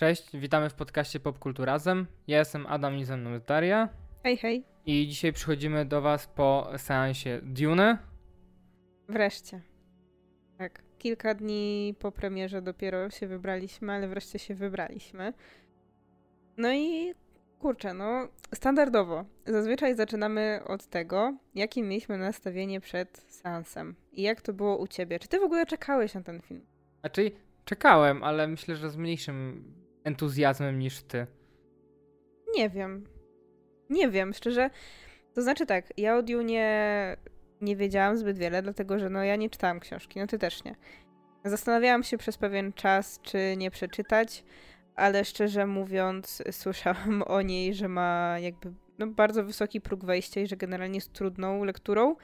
Cześć, witamy w podcaście Popkultu Razem. Ja jestem Adam i ze mną jest Daria. Hej, hej. I dzisiaj przychodzimy do Was po seansie Dune. Wreszcie. Tak, kilka dni po premierze dopiero się wybraliśmy, ale wreszcie się wybraliśmy. No i kurczę, no standardowo. Zazwyczaj zaczynamy od tego, jakie mieliśmy nastawienie przed seansem. I jak to było u ciebie? Czy ty w ogóle czekałeś na ten film? Znaczy, czekałem, ale myślę, że z mniejszym entuzjazmem niż ty. Nie wiem. Nie wiem, szczerze. To znaczy tak, ja o Dune nie wiedziałam zbyt wiele, dlatego że no ja nie czytałam książki, no ty też nie. Zastanawiałam się przez pewien czas, czy nie przeczytać, ale szczerze mówiąc, słyszałam o niej, że ma jakby no, bardzo wysoki próg wejścia i że generalnie jest trudną lekturą.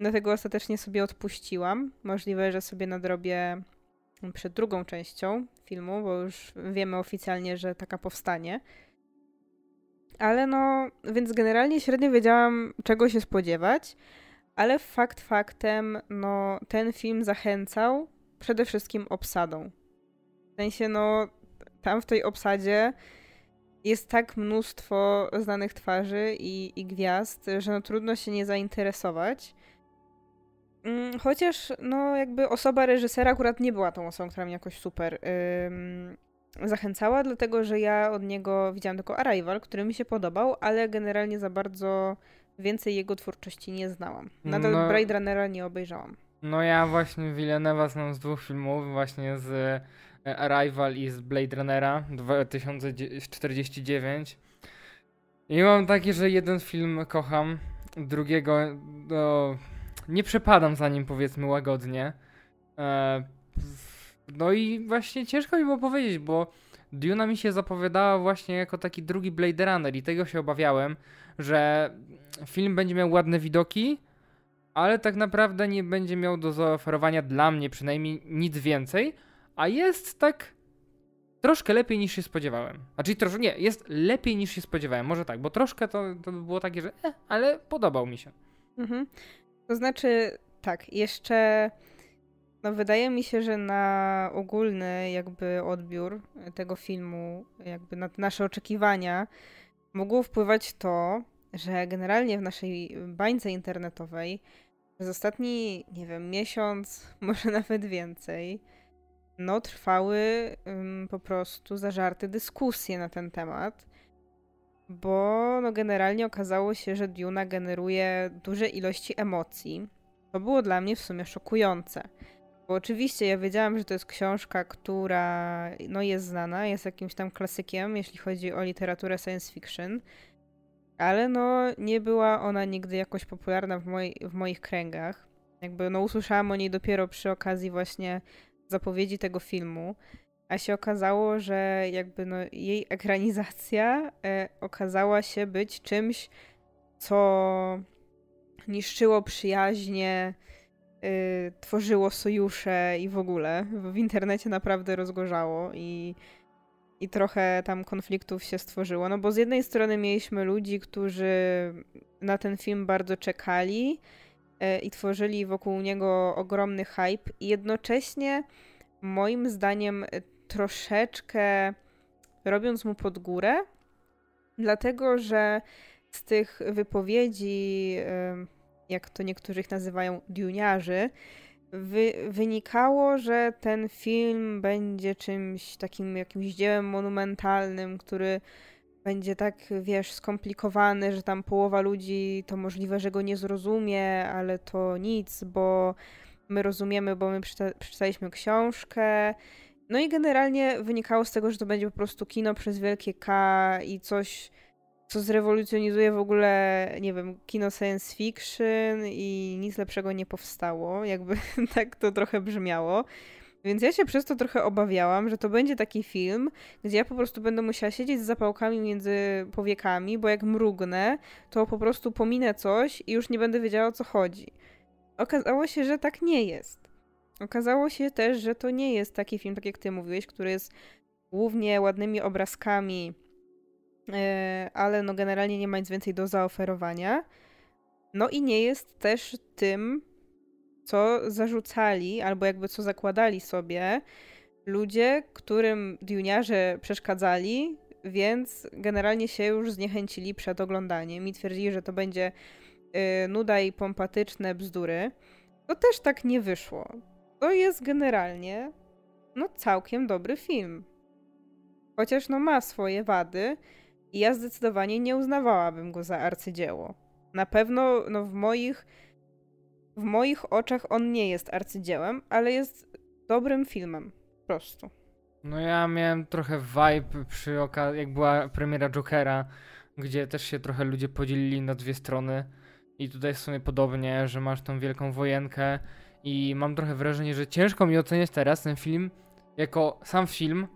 Dlatego ostatecznie sobie odpuściłam. Możliwe, że sobie nadrobię przed drugą częścią filmu, bo już wiemy oficjalnie, że taka powstanie. Ale no, więc generalnie średnio wiedziałam, czego się spodziewać, ale fakt faktem, no, ten film zachęcał przede wszystkim obsadą. W sensie, no, tam w tej obsadzie jest tak mnóstwo znanych twarzy i, i gwiazd, że no trudno się nie zainteresować. Mm, chociaż, no, jakby osoba reżysera akurat nie była tą osobą, która mnie jakoś super ym, zachęcała, dlatego że ja od niego widziałam tylko Arrival, który mi się podobał, ale generalnie za bardzo więcej jego twórczości nie znałam. Nadal no, Blade Runnera nie obejrzałam. No ja właśnie Villeneuve'a znam z dwóch filmów, właśnie z e, Arrival i z Blade Runnera 2049. I mam takie, że jeden film kocham, drugiego no, nie przepadam za nim, powiedzmy łagodnie. E, no i właśnie ciężko mi było powiedzieć, bo Duna mi się zapowiadała właśnie jako taki drugi Blade Runner i tego się obawiałem, że film będzie miał ładne widoki, ale tak naprawdę nie będzie miał do zaoferowania dla mnie przynajmniej nic więcej, a jest tak troszkę lepiej niż się spodziewałem. Znaczy troszkę, nie, jest lepiej niż się spodziewałem, może tak, bo troszkę to, to by było takie, że eh, ale podobał mi się. Mhm. To znaczy, tak, jeszcze no wydaje mi się, że na ogólny jakby odbiór tego filmu, jakby na nasze oczekiwania mogło wpływać to, że generalnie w naszej bańce internetowej przez ostatni, nie wiem, miesiąc, może nawet więcej, no trwały um, po prostu zażarte dyskusje na ten temat, bo no generalnie okazało się, że Duna generuje duże ilości emocji. To było dla mnie w sumie szokujące. Bo oczywiście ja wiedziałam, że to jest książka, która no, jest znana, jest jakimś tam klasykiem, jeśli chodzi o literaturę science fiction, ale no nie była ona nigdy jakoś popularna w, moj, w moich kręgach. Jakby no usłyszałam o niej dopiero przy okazji właśnie zapowiedzi tego filmu, a się okazało, że jakby no jej ekranizacja e, okazała się być czymś, co niszczyło przyjaźnie, y, tworzyło sojusze i w ogóle. W internecie naprawdę rozgorzało i, i trochę tam konfliktów się stworzyło. No bo z jednej strony mieliśmy ludzi, którzy na ten film bardzo czekali y, i tworzyli wokół niego ogromny hype i jednocześnie moim zdaniem troszeczkę robiąc mu pod górę, dlatego że z tych wypowiedzi jak to niektórych nazywają, duniarzy, wy, wynikało, że ten film będzie czymś takim jakimś dziełem monumentalnym, który będzie tak, wiesz, skomplikowany, że tam połowa ludzi to możliwe, że go nie zrozumie, ale to nic, bo my rozumiemy, bo my przeczyta przeczytaliśmy książkę. No i generalnie wynikało z tego, że to będzie po prostu kino przez wielkie K i coś co zrewolucjonizuje w ogóle, nie wiem, kino science fiction i nic lepszego nie powstało. Jakby tak to trochę brzmiało. Więc ja się przez to trochę obawiałam, że to będzie taki film, gdzie ja po prostu będę musiała siedzieć z zapałkami między powiekami, bo jak mrugnę, to po prostu pominę coś i już nie będę wiedziała o co chodzi. Okazało się, że tak nie jest. Okazało się też, że to nie jest taki film, tak jak ty mówiłeś, który jest głównie ładnymi obrazkami E, ale no generalnie nie ma nic więcej do zaoferowania. No i nie jest też tym, co zarzucali, albo jakby co zakładali sobie ludzie, którym Duniarze przeszkadzali, więc generalnie się już zniechęcili przed oglądaniem i twierdzili, że to będzie yy, nuda i pompatyczne bzdury. To też tak nie wyszło. To jest generalnie no całkiem dobry film. Chociaż no ma swoje wady i ja zdecydowanie nie uznawałabym go za arcydzieło. Na pewno no w moich w moich oczach on nie jest arcydziełem, ale jest dobrym filmem. Po prostu. No ja miałem trochę vibe przy okazji, jak była premiera Jokera, gdzie też się trochę ludzie podzielili na dwie strony. I tutaj w sumie podobnie, że masz tą wielką wojenkę i mam trochę wrażenie, że ciężko mi oceniać teraz ten film jako sam film,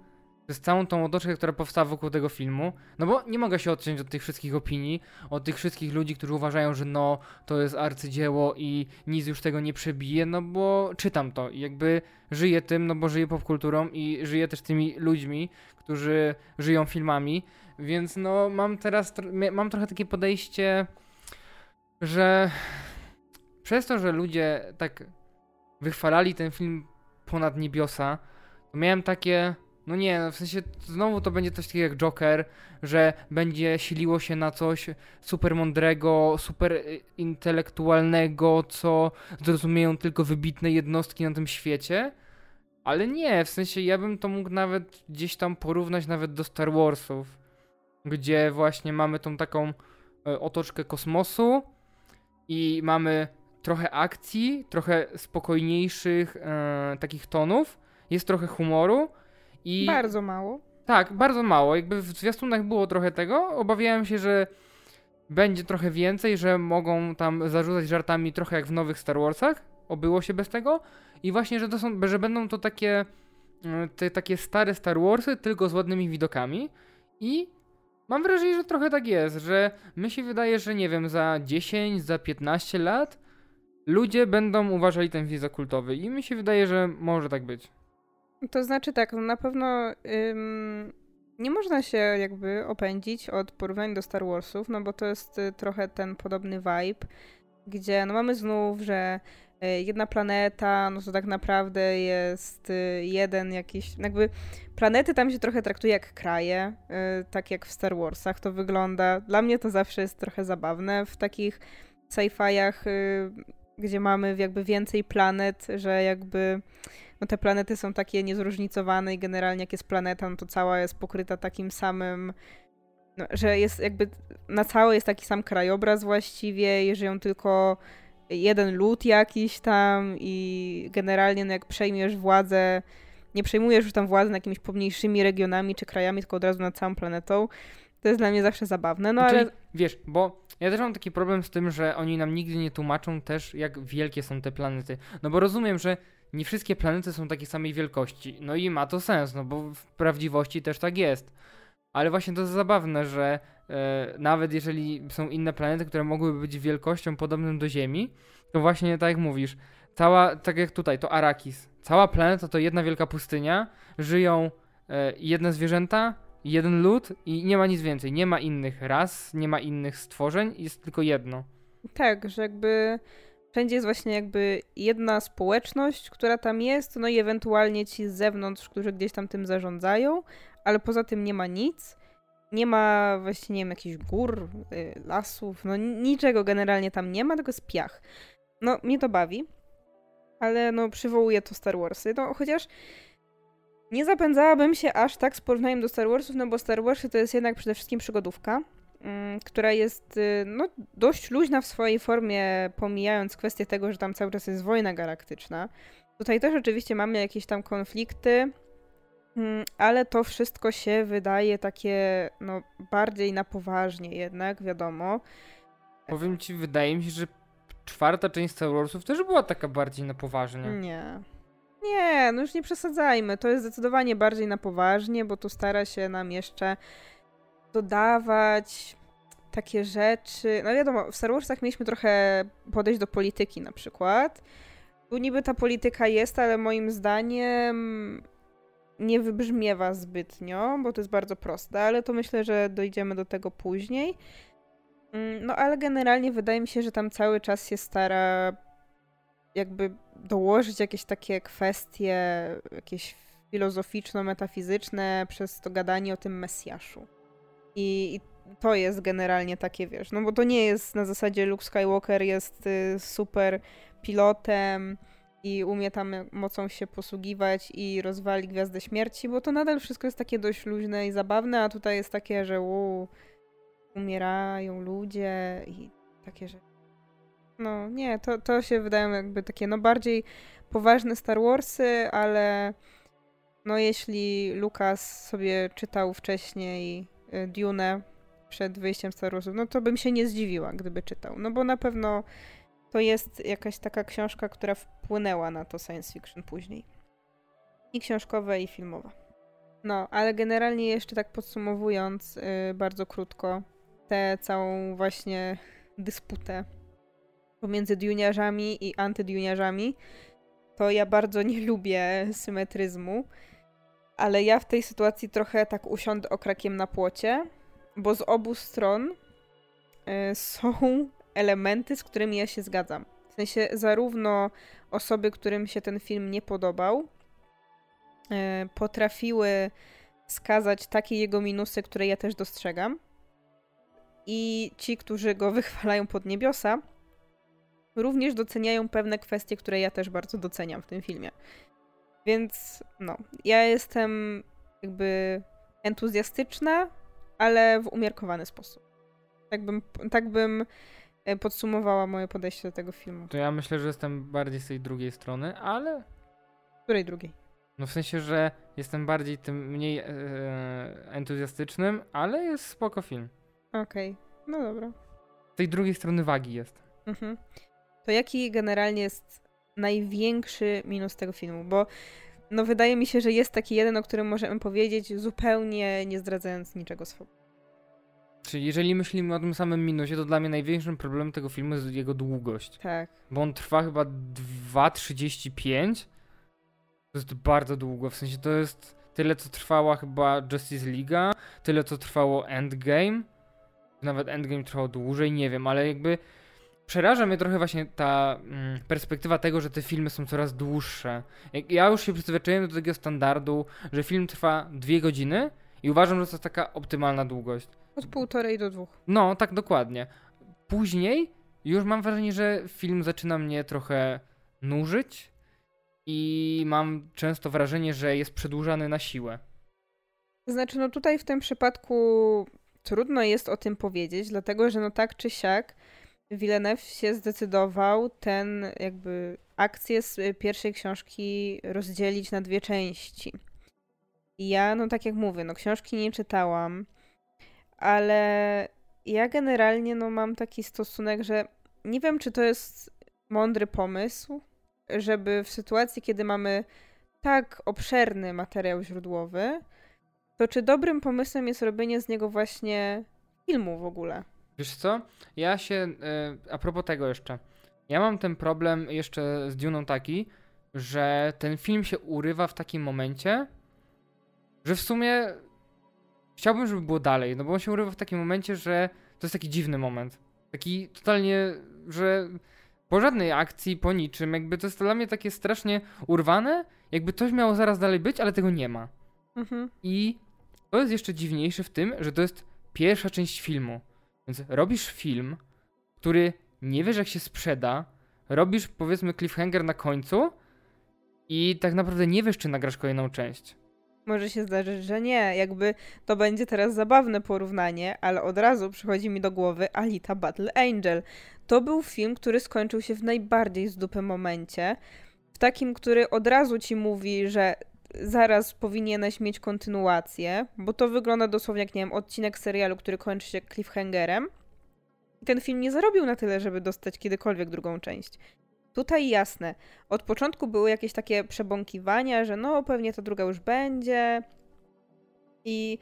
przez całą tą otoczkę, która powstała wokół tego filmu, no bo nie mogę się odciąć od tych wszystkich opinii, od tych wszystkich ludzi, którzy uważają, że no, to jest arcydzieło i nic już tego nie przebije, no bo czytam to i jakby żyję tym, no bo żyję popkulturą i żyję też tymi ludźmi, którzy żyją filmami, więc no mam teraz, mam trochę takie podejście, że przez to, że ludzie tak wychwalali ten film ponad niebiosa, to miałem takie no nie, no w sensie znowu to będzie coś takiego jak Joker, że będzie siliło się na coś super mądrego, super y, intelektualnego, co zrozumieją tylko wybitne jednostki na tym świecie. Ale nie, w sensie ja bym to mógł nawet gdzieś tam porównać nawet do Star Warsów, gdzie właśnie mamy tą taką e, otoczkę kosmosu i mamy trochę akcji, trochę spokojniejszych e, takich tonów, jest trochę humoru, i... Bardzo mało. Tak, bardzo mało. Jakby w zwiastunach było trochę tego. Obawiałem się, że będzie trochę więcej, że mogą tam zarzucać żartami trochę jak w nowych Star Warsach. Obyło się bez tego. I właśnie, że, to są, że będą to takie, mm, te, takie stare Star Warsy, tylko z ładnymi widokami. I mam wrażenie, że trochę tak jest, że my się wydaje, że nie wiem, za 10, za 15 lat ludzie będą uważali ten film za kultowy. I mi się wydaje, że może tak być. To znaczy tak, no na pewno ym, nie można się jakby opędzić od porównań do Star Warsów, no bo to jest y, trochę ten podobny vibe, gdzie no mamy znów, że y, jedna planeta, no to tak naprawdę jest y, jeden jakiś, jakby planety tam się trochę traktuje jak kraje, tak jak w Star Warsach to wygląda. Dla mnie to zawsze jest trochę zabawne w takich sci-fiach, gdzie mamy jakby więcej planet, że jakby no te planety są takie niezróżnicowane i generalnie jak jest planeta, no to cała jest pokryta takim samym, no, że jest jakby na całe jest taki sam krajobraz właściwie i żyją tylko jeden lud jakiś tam i generalnie no jak przejmiesz władzę, nie przejmujesz już tam władzy nad jakimiś pomniejszymi regionami czy krajami, tylko od razu nad całą planetą. To jest dla mnie zawsze zabawne, no Czyli, ale... Wiesz, bo ja też mam taki problem z tym, że oni nam nigdy nie tłumaczą też, jak wielkie są te planety. No bo rozumiem, że nie wszystkie planety są takiej samej wielkości. No i ma to sens, no bo w prawdziwości też tak jest. Ale właśnie to jest zabawne, że e, nawet jeżeli są inne planety, które mogłyby być wielkością podobną do Ziemi, to właśnie tak jak mówisz, cała, tak jak tutaj, to Arakis. Cała planeta to jedna wielka pustynia, żyją e, jedne zwierzęta, jeden lud i nie ma nic więcej. Nie ma innych ras, nie ma innych stworzeń, jest tylko jedno. Tak, że jakby Wszędzie jest właśnie jakby jedna społeczność, która tam jest, no i ewentualnie ci z zewnątrz, którzy gdzieś tam tym zarządzają, ale poza tym nie ma nic. Nie ma właśnie, nie wiem, jakichś gór, y, lasów, no niczego generalnie tam nie ma, tylko jest piach. No, mnie to bawi, ale no przywołuje to Star Warsy, no chociaż nie zapędzałabym się aż tak z porównaniem do Star Warsów, no bo Star Warsy to jest jednak przede wszystkim przygodówka, Mm, która jest y, no, dość luźna w swojej formie, pomijając kwestię tego, że tam cały czas jest wojna galaktyczna. Tutaj też oczywiście mamy jakieś tam konflikty, mm, ale to wszystko się wydaje takie no, bardziej na poważnie jednak, wiadomo. Powiem ci, wydaje mi się, że czwarta część Star Warsów też była taka bardziej na poważnie. Nie. Nie, no już nie przesadzajmy. To jest zdecydowanie bardziej na poważnie, bo tu stara się nam jeszcze dodawać takie rzeczy. No wiadomo, w Star Warsach mieliśmy trochę podejść do polityki na przykład. Tu niby ta polityka jest, ale moim zdaniem nie wybrzmiewa zbytnio, bo to jest bardzo proste, ale to myślę, że dojdziemy do tego później. Mm, no ale generalnie wydaje mi się, że tam cały czas się stara jakby dołożyć jakieś takie kwestie, jakieś filozoficzno-metafizyczne przez to gadanie o tym Mesjaszu. I, I, to jest generalnie takie, wiesz, no bo to nie jest na zasadzie Luke Skywalker jest y, super pilotem i umie tam mocą się posługiwać i rozwali Gwiazdę Śmierci, bo to nadal wszystko jest takie dość luźne i zabawne, a tutaj jest takie, że uu, umierają ludzie i takie, że no nie, to, to się wydają jakby takie no bardziej poważne Star Warsy, ale no jeśli Lucas sobie czytał wcześniej y, Dune przed wyjściem Star Warsów, no to bym się nie zdziwiła, gdyby czytał. No bo na pewno to jest jakaś taka książka, która wpłynęła na to science fiction później. I książkowe, i filmowe. No, ale generalnie jeszcze tak podsumowując, yy, bardzo krótko, tę całą właśnie dysputę pomiędzy duniarzami i antyduniarzami, to ja bardzo nie lubię symetryzmu, ale ja w tej sytuacji trochę tak usiądę okrakiem na płocie, bo z obu stron y, są elementy, z którymi ja się zgadzam. W sensie zarówno osoby, którym się ten film nie podobał, y, potrafiły wskazać takie jego minusy, które ja też dostrzegam. I ci, którzy go wychwalają pod niebiosa, również doceniają pewne kwestie, które ja też bardzo doceniam w tym filmie. Więc no, ja jestem jakby entuzjastyczna, ale w umiarkowany sposób. Tak bym, tak bym e, podsumowała moje podejście do tego filmu. To ja myślę, że jestem bardziej z tej drugiej strony, ale. Której drugiej? No w sensie, że jestem bardziej tym mniej e, entuzjastycznym, ale jest spoko film. Okej, okay. no dobra. Z tej drugiej strony wagi jest. Mhm. To jaki generalnie jest największy minus tego filmu? Bo no wydaje mi się, że jest taki jeden, o którym możemy powiedzieć, zupełnie nie zdradzając niczego swojego. Czyli jeżeli myślimy o tym samym minusie, to dla mnie największym problemem tego filmu jest jego długość. Tak. Bo on trwa chyba 2,35. To jest bardzo długo, w sensie to jest tyle, co trwała chyba Justice League, tyle, co trwało Endgame. Nawet Endgame trwał dłużej, nie wiem, ale jakby przeraża mnie trochę właśnie ta mm, perspektywa tego, że te filmy są coraz dłuższe. Ja już się przyzwyczaiłem do takiego standardu, że film trwa dwie godziny i uważam, że to jest taka optymalna długość. Od półtorej do dwóch. No, tak dokładnie. Później już mam wrażenie, że film zaczyna mnie trochę nużyć i mam często wrażenie, że jest przedłużany na siłę. Znaczy, no tutaj w tym przypadku trudno jest o tym powiedzieć, dlatego że no tak czy siak Villeneuve się zdecydował ten jakby akcję z pierwszej książki rozdzielić na dwie części. I ja, no tak jak mówię, no książki nie czytałam, ale ja generalnie no mam taki stosunek, że nie wiem, czy to jest mądry pomysł, żeby w sytuacji, kiedy mamy tak obszerny materiał źródłowy, to czy dobrym pomysłem jest robienie z niego właśnie filmu w ogóle? Wiesz co? Ja się. E, a propos tego jeszcze. Ja mam ten problem jeszcze z Duną taki, że ten film się urywa w takim momencie, że w sumie chciałbym, żeby było dalej, no bo on się urywa w takim momencie, że to jest taki dziwny moment. Taki totalnie, że po żadnej akcji, po niczym, jakby to jest dla mnie takie strasznie urwane, jakby coś miało zaraz dalej być, ale tego nie ma. Mhm. I to jest jeszcze dziwniejsze w tym, że to jest pierwsza część filmu. Więc robisz film, który nie wiesz jak się sprzeda, robisz powiedzmy cliffhanger na końcu i tak naprawdę nie wiesz czy nagrasz kolejną część. Może się zdarzyć, że nie. Jakby to będzie teraz zabawne porównanie, ale od razu przychodzi mi do głowy Alita Battle Angel. To był film, który skończył się w najbardziej zdupym momencie. W takim, który od razu ci mówi, że zaraz powinieneś mieć kontynuację, bo to wygląda dosłownie jak, nie wiem, odcinek serialu, który kończy się cliffhangerem. I ten film nie zarobił na tyle, żeby dostać kiedykolwiek drugą część. Tutaj jasne, od początku były jakieś takie przebąkiwania, że no pewnie ta druga już będzie. I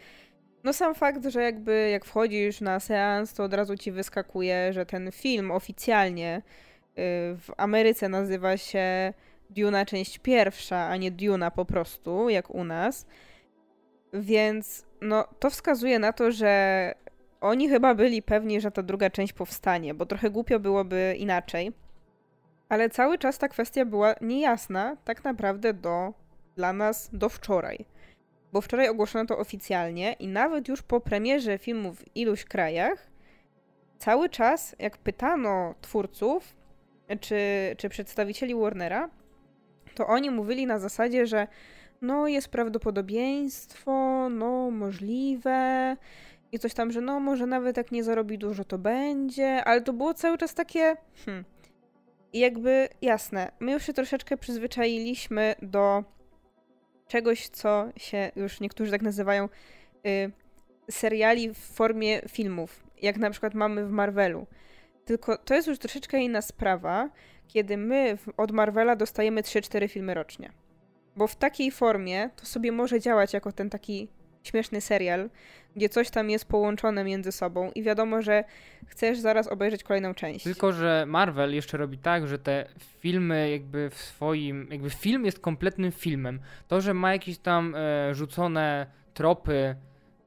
no sam fakt, że jakby jak wchodzisz na seans, to od razu ci wyskakuje, że ten film oficjalnie y, w Ameryce nazywa się Duna część pierwsza, a nie Duna po prostu, jak u nas. Więc no, to wskazuje na to, że oni chyba byli pewni, że ta druga część powstanie, bo trochę głupio byłoby inaczej. Ale cały czas ta kwestia była niejasna, tak naprawdę do dla nas do wczoraj. Bo wczoraj ogłoszono to oficjalnie i nawet już po premierze filmu w iluś krajach, cały czas jak pytano twórców czy, czy przedstawicieli Warnera, to oni mówili na zasadzie, że no jest prawdopodobieństwo, no możliwe i coś tam, że no może nawet jak nie zarobi dużo, to będzie, ale to było cały czas takie hmm. Jakby jasne, my już się troszeczkę przyzwyczailiśmy do czegoś, co się już niektórzy tak nazywają y, seriali w formie filmów, jak na przykład mamy w Marvelu. Tylko to jest już troszeczkę inna sprawa, kiedy my od Marvela dostajemy 3-4 filmy rocznie. Bo w takiej formie to sobie może działać jako ten taki śmieszny serial, gdzie coś tam jest połączone między sobą i wiadomo, że chcesz zaraz obejrzeć kolejną część. Tylko, że Marvel jeszcze robi tak, że te filmy jakby w swoim, jakby film jest kompletnym filmem. To, że ma jakieś tam e, rzucone tropy,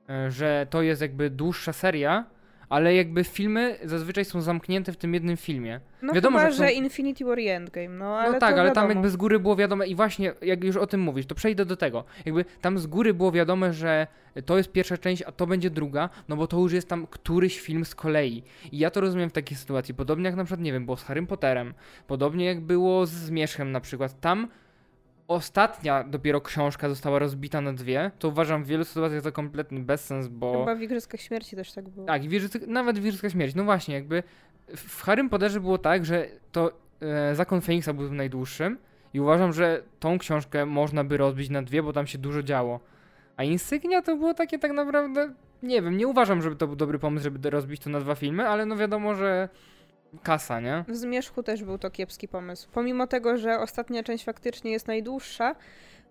e, że to jest jakby dłuższa seria, ale jakby filmy zazwyczaj są zamknięte w tym jednym filmie. No wiadomo, chyba, że, są... że Infinity War i Endgame, no ale No tak, ale tam jakby z góry było wiadome i właśnie jak już o tym mówisz, to przejdę do tego. Jakby tam z góry było wiadome, że to jest pierwsza część, a to będzie druga, no bo to już jest tam któryś film z kolei. I ja to rozumiem w takiej sytuacji, podobnie jak na przykład, nie wiem, było z Harrym Potterem, podobnie jak było z Zmierzchem na przykład. Tam ostatnia dopiero książka została rozbita na dwie, to uważam w wielu sytuacjach za kompletny bezsens, bo... Chyba w Igrzyskach Śmierci też tak było. Tak, w nawet w Igrzyskach Śmierci. No właśnie, jakby w Harrym Potterze było tak, że to e, Zakon Feniksa był najdłuższym i uważam, że tą książkę można by rozbić na dwie, bo tam się dużo działo. A Insygnia to było takie tak naprawdę... Nie wiem, nie uważam, żeby to był dobry pomysł, żeby rozbić to na dwa filmy, ale no wiadomo, że kasa, nie? W Zmierzchu też był to kiepski pomysł. Pomimo tego, że ostatnia część faktycznie jest najdłuższa,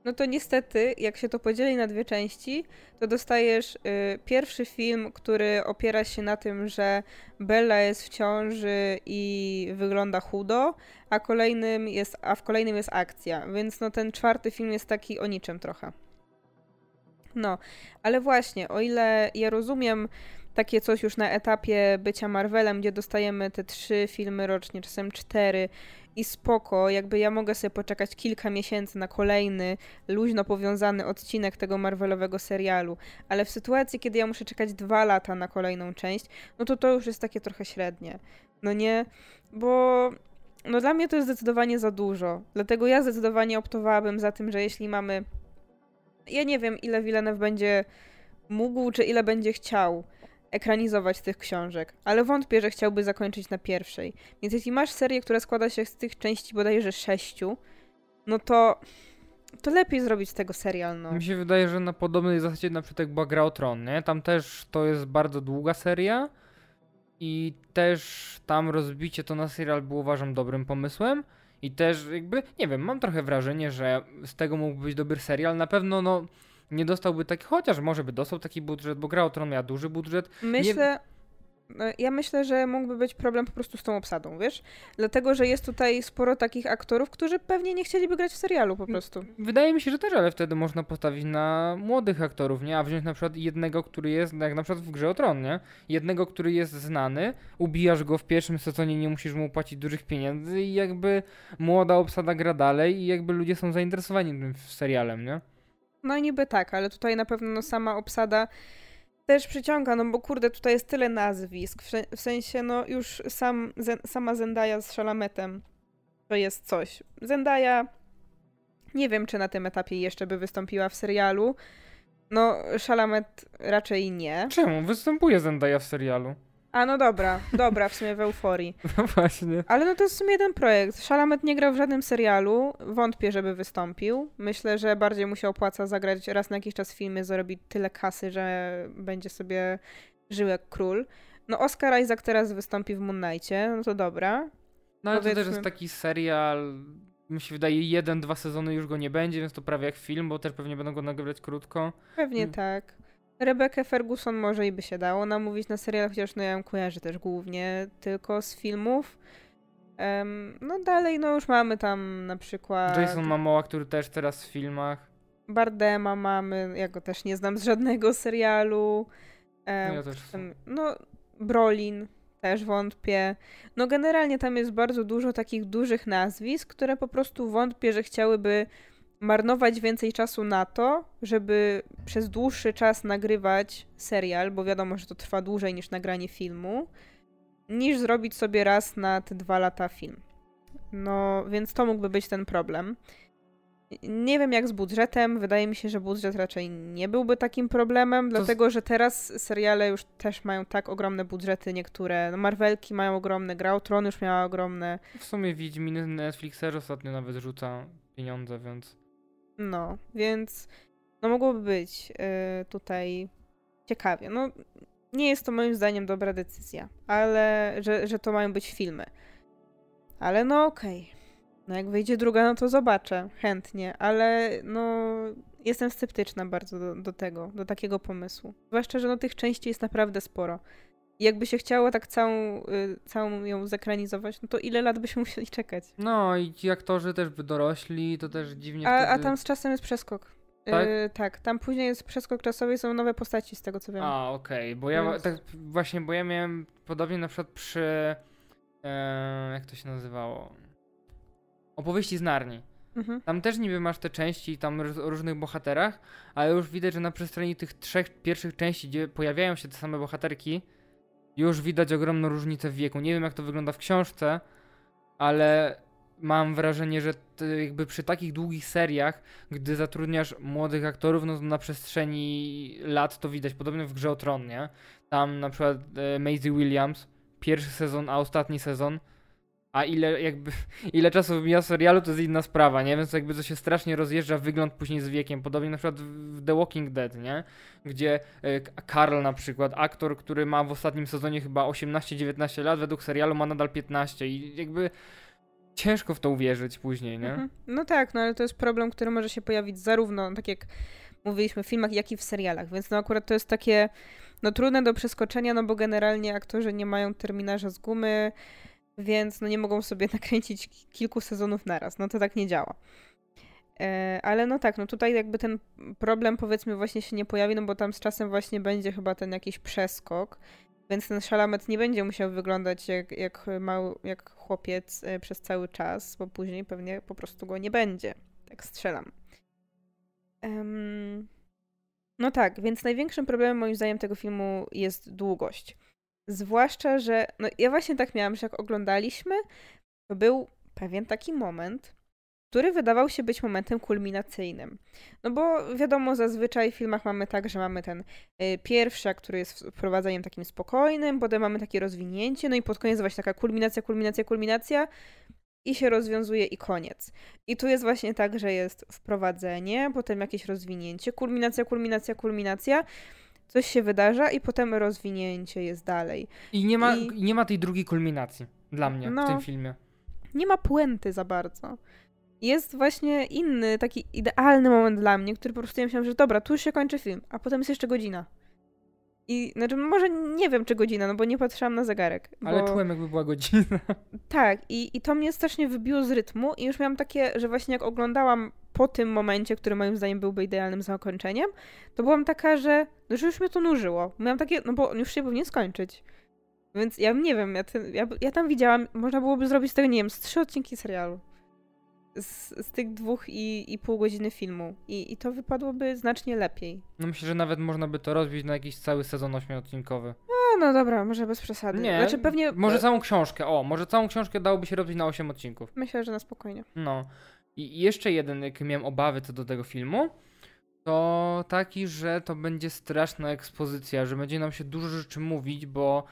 no to niestety, jak się to podzieli na dwie części, to dostajesz y, pierwszy film, który opiera się na tym, że Bella jest w ciąży i wygląda chudo, a, kolejnym jest, a w kolejnym jest akcja. Więc no ten czwarty film jest taki o niczym trochę. No, ale właśnie, o ile ja rozumiem takie coś już na etapie bycia Marvelem, gdzie dostajemy te trzy filmy rocznie, czasem cztery i spoko, jakby ja mogę sobie poczekać kilka miesięcy na kolejny, luźno powiązany odcinek tego Marvelowego serialu, ale w sytuacji, kiedy ja muszę czekać dwa lata na kolejną część, no to to już jest takie trochę średnie. No nie, bo no dla mnie to jest zdecydowanie za dużo. Dlatego ja zdecydowanie optowałabym za tym, że jeśli mamy ja nie wiem, ile Villeneuve będzie mógł, czy ile będzie chciał ekranizować tych książek, ale wątpię, że chciałby zakończyć na pierwszej. Więc jeśli masz serię, która składa się z tych części bodajże sześciu, no to to lepiej zrobić z tego serial, no. Mi się wydaje, że na podobnej zasadzie na przykład była Gra o Tron, nie? Tam też to jest bardzo długa seria i też tam rozbicie to na serial było uważam dobrym pomysłem i też jakby, nie wiem, mam trochę wrażenie, że z tego mógłby być dobry serial. Na pewno, no nie dostałby taki, chociaż może by dostał taki budżet, bo Gra o Tron miała duży budżet. Myślę, no, ja myślę, że mógłby być problem po prostu z tą obsadą, wiesz? Dlatego, że jest tutaj sporo takich aktorów, którzy pewnie nie chcieliby grać w serialu po prostu. Wydaje mi się, że też, ale wtedy można postawić na młodych aktorów, nie? A wziąć na przykład jednego, który jest, jak na przykład w Grze o Tron, nie? Jednego, który jest znany, ubijasz go w pierwszym sezonie, nie musisz mu płacić dużych pieniędzy i jakby młoda obsada gra dalej i jakby ludzie są zainteresowani tym serialem, nie? No niby tak, ale tutaj na pewno no, sama obsada też przyciąga, no bo kurde, tutaj jest tyle nazwisk. W, sensie, no już sam, sama Zendaya z Szalametem to jest coś. Zendaya nie wiem, czy na tym etapie jeszcze by wystąpiła w serialu. No, Szalamet raczej nie. Czemu? Występuje Zendaya w serialu. A no dobra, dobra, w sumie w euforii. No właśnie. Ale no to jest w sumie jeden projekt. Szalamet nie grał w żadnym serialu, wątpię, żeby wystąpił. Myślę, że bardziej mu się opłaca zagrać raz na jakiś czas w filmie, zarobić tyle kasy, że będzie sobie żył jak król. No Oscar Isaac teraz wystąpi w Moon Knightie, no to dobra. No ale Powiedzmy... to też jest taki serial, mi się wydaje, jeden, dwa sezony już go nie będzie, więc to prawie jak film, bo też pewnie będą go nagrywać krótko. Pewnie hmm. tak. Rebekę Ferguson może i by się dało namówić na serial, chociaż no ja ją kojarzę też głównie tylko z filmów. Um, no dalej, no już mamy tam na przykład... Jason Momoa, który też teraz w filmach. Bardema mamy, ja go też nie znam z żadnego serialu. Um, ja też. no, Brolin też wątpię. No generalnie tam jest bardzo dużo takich dużych nazwisk, które po prostu wątpię, że chciałyby marnować więcej czasu na to, żeby przez dłuższy czas nagrywać serial, bo wiadomo, że to trwa dłużej niż nagranie filmu, niż zrobić sobie raz na te dwa lata film. No, więc to mógłby być ten problem. Nie wiem jak z budżetem. Wydaje mi się, że budżet raczej nie byłby takim problemem, to dlatego że teraz seriale już też mają tak ogromne budżety. Niektóre, no Marvelki mają ogromne, Gra Tron już miała ogromne. W sumie Wiedźmin Netflixer ostatnio nawet rzuca pieniądze, więc. No, więc no mogłoby być yy, tutaj ciekawie. No, nie jest to moim zdaniem dobra decyzja, ale że, że to mają być filmy. Ale no okej. Okay. No jak wyjdzie druga, no to zobaczę chętnie, ale no jestem sceptyczna bardzo do, do tego, do takiego pomysłu. Zwłaszcza, że no tych części jest naprawdę sporo. Jakby się chciało tak całą, y, całą ją zekranizować, no to ile lat byśmy musieli czekać? No i ci aktorzy też by dorośli, to też dziwnie A, wtedy... a tam z czasem jest przeskok. Tak? Y, tak, tam później jest przeskok czasowy i są nowe postaci z tego co wiem. A, okej, bo ja Więc- tak właśnie, bo ja miałem podobnie na przykład przy e, jak to się nazywało? Opowieści z Narni. Mhm. Tam też niby masz te części tam o różnych bohaterach, ale już widać, że na przestrzeni tych trzech pierwszych części, gdzie pojawiają się te same bohaterki, już widać ogromną różnicę w wieku. Nie wiem jak to wygląda w książce, ale mam wrażenie, że jakby przy takich długich seriach, gdy zatrudniasz młodych aktorów, no to na przestrzeni lat to widać. Podobnie w Grze o Tron, nie? Tam na przykład e, Maisie Williams, pierwszy sezon, a ostatni sezon, a ile jakby, ile czasu mija serialu, to jest inna sprawa, nie? Więc jakby to się strasznie rozjeżdża wygląd później z wiekiem. Podobnie na przykład w The Walking Dead, nie? Gdzie e, K- Carl na przykład, aktor, który ma w ostatnim sezonie chyba 18-19 lat, według serialu ma nadal 15 i jakby ciężko w to uwierzyć później, nie? Mhm. No tak, no ale to jest problem, który może się pojawić zarówno, tak jak mówiliśmy, w filmach, jak i w serialach, więc no akurat to jest takie, no trudne do przeskoczenia, no bo generalnie aktorzy nie mają terminarza z gumy, więc no nie mogą sobie nakręcić ki- kilku sezonów naraz, no to tak nie działa. E, ale no tak, no tutaj jakby ten problem powiedzmy właśnie się nie pojawi, no bo tam z czasem właśnie będzie chyba ten jakiś przeskok, więc ten szalamet nie będzie musiał wyglądać jak, jak, mały, jak chłopiec e, przez cały czas, bo później pewnie po prostu go nie będzie. Tak strzelam. Em, no tak, więc największym problemem moim zdaniem tego filmu jest długość. Zwłaszcza, że no ja właśnie tak miałam, że jak oglądaliśmy, to był pewien taki moment, który wydawał się być momentem kulminacyjnym. No bo wiadomo, zazwyczaj w filmach mamy tak, że mamy ten y, pierwszy, który jest wprowadzeniem takim spokojnym, potem mamy takie rozwinięcie, no i pod koniec właśnie taka kulminacja, kulminacja, kulminacja i się rozwiązuje i koniec. I tu jest właśnie tak, że jest wprowadzenie, potem jakieś rozwinięcie, kulminacja, kulminacja, kulminacja, coś się wydarza i potem rozwinięcie jest dalej. I nie ma, I- nie ma tej drugiej kulminacji dla mnie w No. tym filmie. nie ma puenty za bardzo. Jest właśnie inny, taki idealny moment dla mnie, który po prostu ja myślałam, że dobra, tu już się kończy film, a potem jest jeszcze godzina. I znaczy, może nie wiem, czy godzina, no bo nie patrzyłam na zegarek. Ale bo... czułem jakby była godzina. Tak, i, i to mnie strasznie wybiło z rytmu i już miałam takie, że właśnie jak oglądałam po tym momencie, który moim zdaniem byłby idealnym zakończeniem, to byłam taka, że, no, że już mnie to nużyło. Miałam takie, no bo już się powinien skończyć. Więc ja nie wiem, ja, ten, ja, ja tam widziałam, można byłoby zrobić z tego, nie wiem, z trzy odcinki serialu. Z, z tych dwóch i, i pół godziny filmu. I, I to wypadłoby znacznie lepiej. No myślę, że nawet można by to rozbić na jakiś cały sezon ośmiodcinkowy. No, no dobra, może bez przesady. Nie, Znaczy pewnie... Może całą książkę, o, może całą książkę dałoby się robić na 8 odcinków. Myślę, że na spokojnie. No. I jeszcze jeden, jak miałem obawy co do tego filmu, to taki, że to będzie straszna ekspozycja, że będzie nam się dużo rzeczy mówić, bo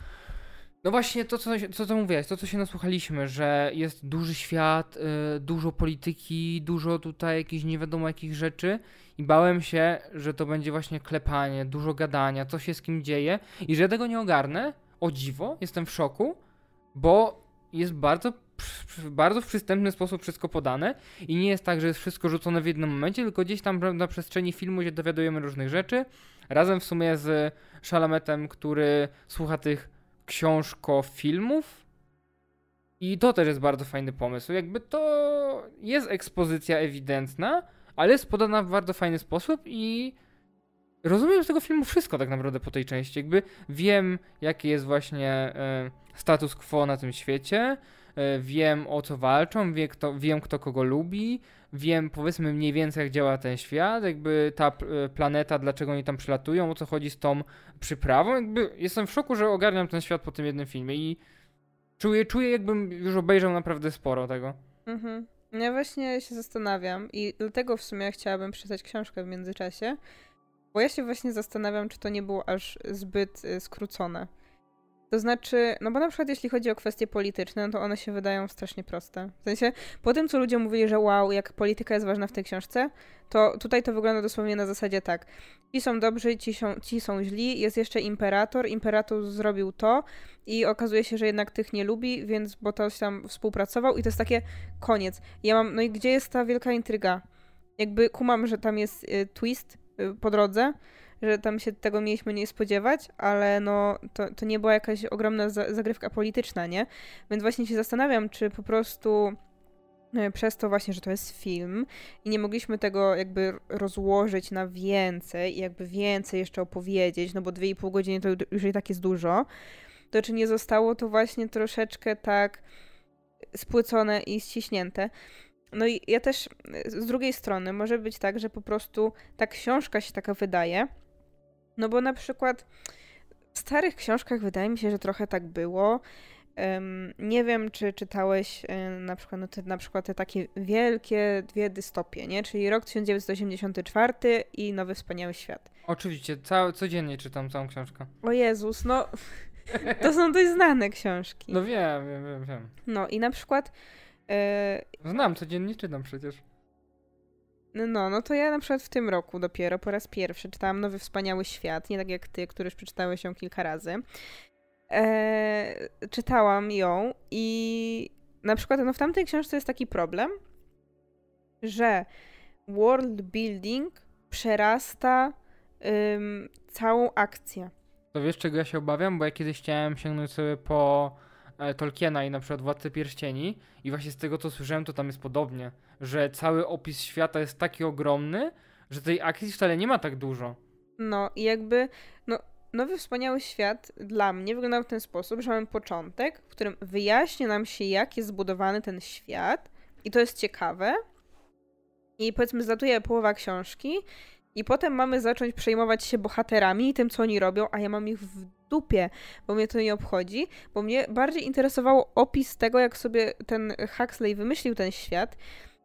no właśnie to, co, co, co mówiłeś, to, co się nasłuchaliśmy, że jest duży świat, y, dużo polityki, dużo tutaj jakichś nie wiadomo jakich rzeczy i bałem się, że to będzie właśnie klepanie, dużo gadania, co się z kim dzieje i że ja tego nie ogarnę, o dziwo, jestem w szoku, bo jest bardzo, pr- bardzo w przystępny sposób wszystko podane i nie jest tak, że jest wszystko rzucone w jednym momencie, tylko gdzieś tam na przestrzeni filmu się dowiadujemy różnych rzeczy, razem w sumie z Szalametem, który słucha tych książko-filmów i to też jest bardzo fajny pomysł. Jakby to jest ekspozycja ewidentna, ale jest podana w bardzo fajny sposób i rozumiem z tego filmu wszystko tak naprawdę po tej części. Jakby wiem, jaki jest właśnie e, status quo na tym świecie, wiem o co walczą, wie kto, wiem kto kogo lubi, wiem powiedzmy mniej więcej jak działa ten świat, jakby ta e, planeta, dlaczego oni tam przylatują, o co chodzi z tą przyprawą, jakby jestem w szoku, że ogarniam ten świat po tym jednym filmie i czuję, czuję jakbym już obejrzał naprawdę sporo tego. Mhm. Ja właśnie się zastanawiam i dlatego w sumie chciałabym przeczytać książkę w międzyczasie, bo ja się właśnie zastanawiam, czy to nie było aż zbyt y, skrócone. To znaczy, no bo na przykład jeśli chodzi o kwestie polityczne, no to one się wydają strasznie proste. W sensie, po tym co ludzie mówili, że wow, jak polityka jest ważna w tej książce, to tutaj to wygląda dosłownie na zasadzie tak. Ci są dobrzy, ci są, ci są źli, jest jeszcze imperator, imperator zrobił to i okazuje się, że jednak tych nie lubi, więc bo to tam współpracował i to jest takie koniec. Ja mam, no i gdzie jest ta wielka intryga? Jakby kumam, że tam jest y, twist y, po drodze, że tam się tego mieliśmy nie spodziewać, ale no to, to nie była jakaś ogromna za zagrywka polityczna, nie? Więc właśnie się zastanawiam, czy po prostu e, przez to właśnie, że to jest film i nie mogliśmy tego jakby rozłożyć na więcej i jakby więcej jeszcze opowiedzieć, no bo 2,5 godziny to już i tak jest dużo, to czy nie zostało to właśnie troszeczkę tak spłycone i ściśnięte. No i ja też z drugiej strony może być tak, że po prostu ta książka się taka wydaje, no bo na przykład w starych książkach wydaje mi się, że trochę tak było. Nie wiem, czy czytałeś um, na przykład, no te, na przykład te takie wielkie dwie dystopie, nie? Czyli rok 1984 i Nowy Wspaniały Świat. Oczywiście, cał, codziennie czytam całą książkę. O Jezus, no to są dość znane książki. No wiem, wiem, wiem, wiem. No i na przykład... E... Znam, codziennie czytam przecież. No, no to ja na przykład w tym roku dopiero po raz pierwszy czytałam Nowy Wspaniały Świat, nie tak jak ty, który już przeczytałeś ją kilka razy. Eee, czytałam ją i na przykład no w tamtej książce jest taki problem, że world building przerasta ym, całą akcję. To wiesz, czego ja się obawiam? Bo ja kiedyś chciałem sięgnąć sobie po Tolkiena i na przykład Władcę Pierścieni i właśnie z tego, co słyszałem, to tam jest podobnie że cały opis świata jest taki ogromny, że tej akcji wcale nie ma tak dużo. No i jakby, no, Nowy Wspaniały Świat dla mnie wyglądał w ten sposób, że mamy początek, w którym wyjaśnia nam się, jak jest zbudowany ten świat i to jest ciekawe. I powiedzmy, zlatuje połowa książki i potem mamy zacząć przejmować się bohaterami i tym, co oni robią, a ja mam ich w dupie, bo mnie to nie obchodzi, bo mnie bardziej interesował opis tego, jak sobie ten Huxley wymyślił ten świat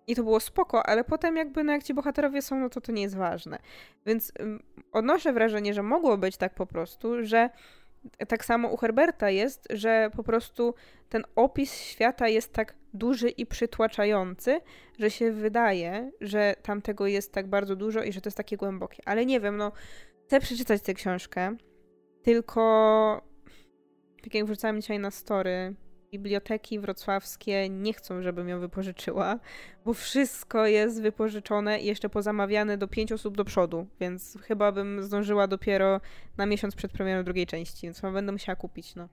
i to było spoko, ale potem jakby no jak ci bohaterowie są, no to to nie jest ważne. Więc odnoszę wrażenie, że mogło być tak po prostu, że tak samo u Herberta jest, że po prostu ten opis świata jest tak duży i przytłaczający, że się wydaje, że tam tego jest tak bardzo dużo i że to jest takie głębokie. Ale nie wiem, no chcę przeczytać tę książkę, tylko tak jak wrzucałam dzisiaj na story, biblioteki wrocławskie nie chcą, żebym ją wypożyczyła, bo wszystko jest wypożyczone i jeszcze pozamawiane do pięć osób do przodu, więc chyba bym zdążyła dopiero na miesiąc przed premierą drugiej części, więc będę musiała kupić, no.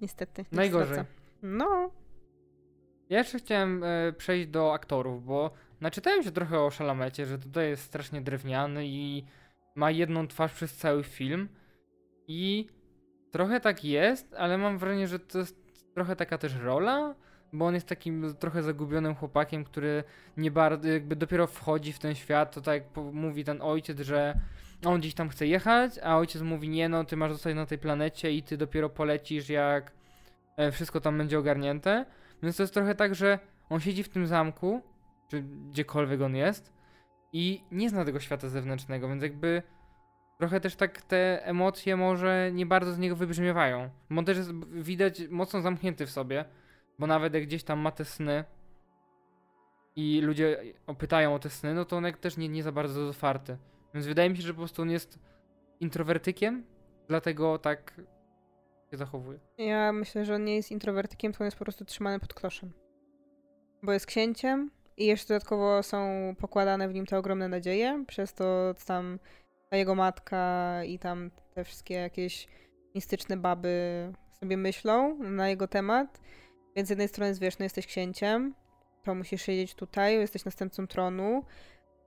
Niestety. Najgorzej. No. Ja jeszcze chciałem e, przejść do aktorów, bo naczytałem się trochę o Szalamecie, że tutaj jest strasznie drewniany i ma jedną twarz przez cały film i trochę tak jest, ale mam wrażenie, że to jest trochę taka też rola, bo on jest takim trochę zagubionym chłopakiem, który nie bardzo, jakby dopiero wchodzi w ten świat, to tak mówi ten ojciec, że on gdzieś tam chce jechać, a ojciec mówi nie no, ty masz zostać na tej planecie i ty dopiero polecisz jak e, wszystko tam będzie ogarnięte. Więc to jest trochę tak, że on siedzi w tym zamku, czy gdziekolwiek on jest i nie zna tego świata zewnętrznego, więc jakby trochę też tak te emocje może nie bardzo z niego wybrzmiewają. Bo też jest widać mocno zamknięty w sobie, bo nawet jak gdzieś tam ma te sny i ludzie pytają o te sny, no to on też nie, nie za bardzo jest otwarty. Więc wydaje mi się, że po prostu on jest introwertykiem, dlatego tak się zachowuje. Ja myślę, że on nie jest introwertykiem, to on jest po prostu trzymany pod kloszem. Bo jest księciem i jeszcze dodatkowo są pokładane w nim te ogromne nadzieje, przez to tam jego matka i tam te wszystkie jakieś mistyczne baby sobie myślą na jego temat. Więc z jednej strony jest, wiesz, no jesteś księciem, to musisz siedzieć tutaj, jesteś następcą tronu,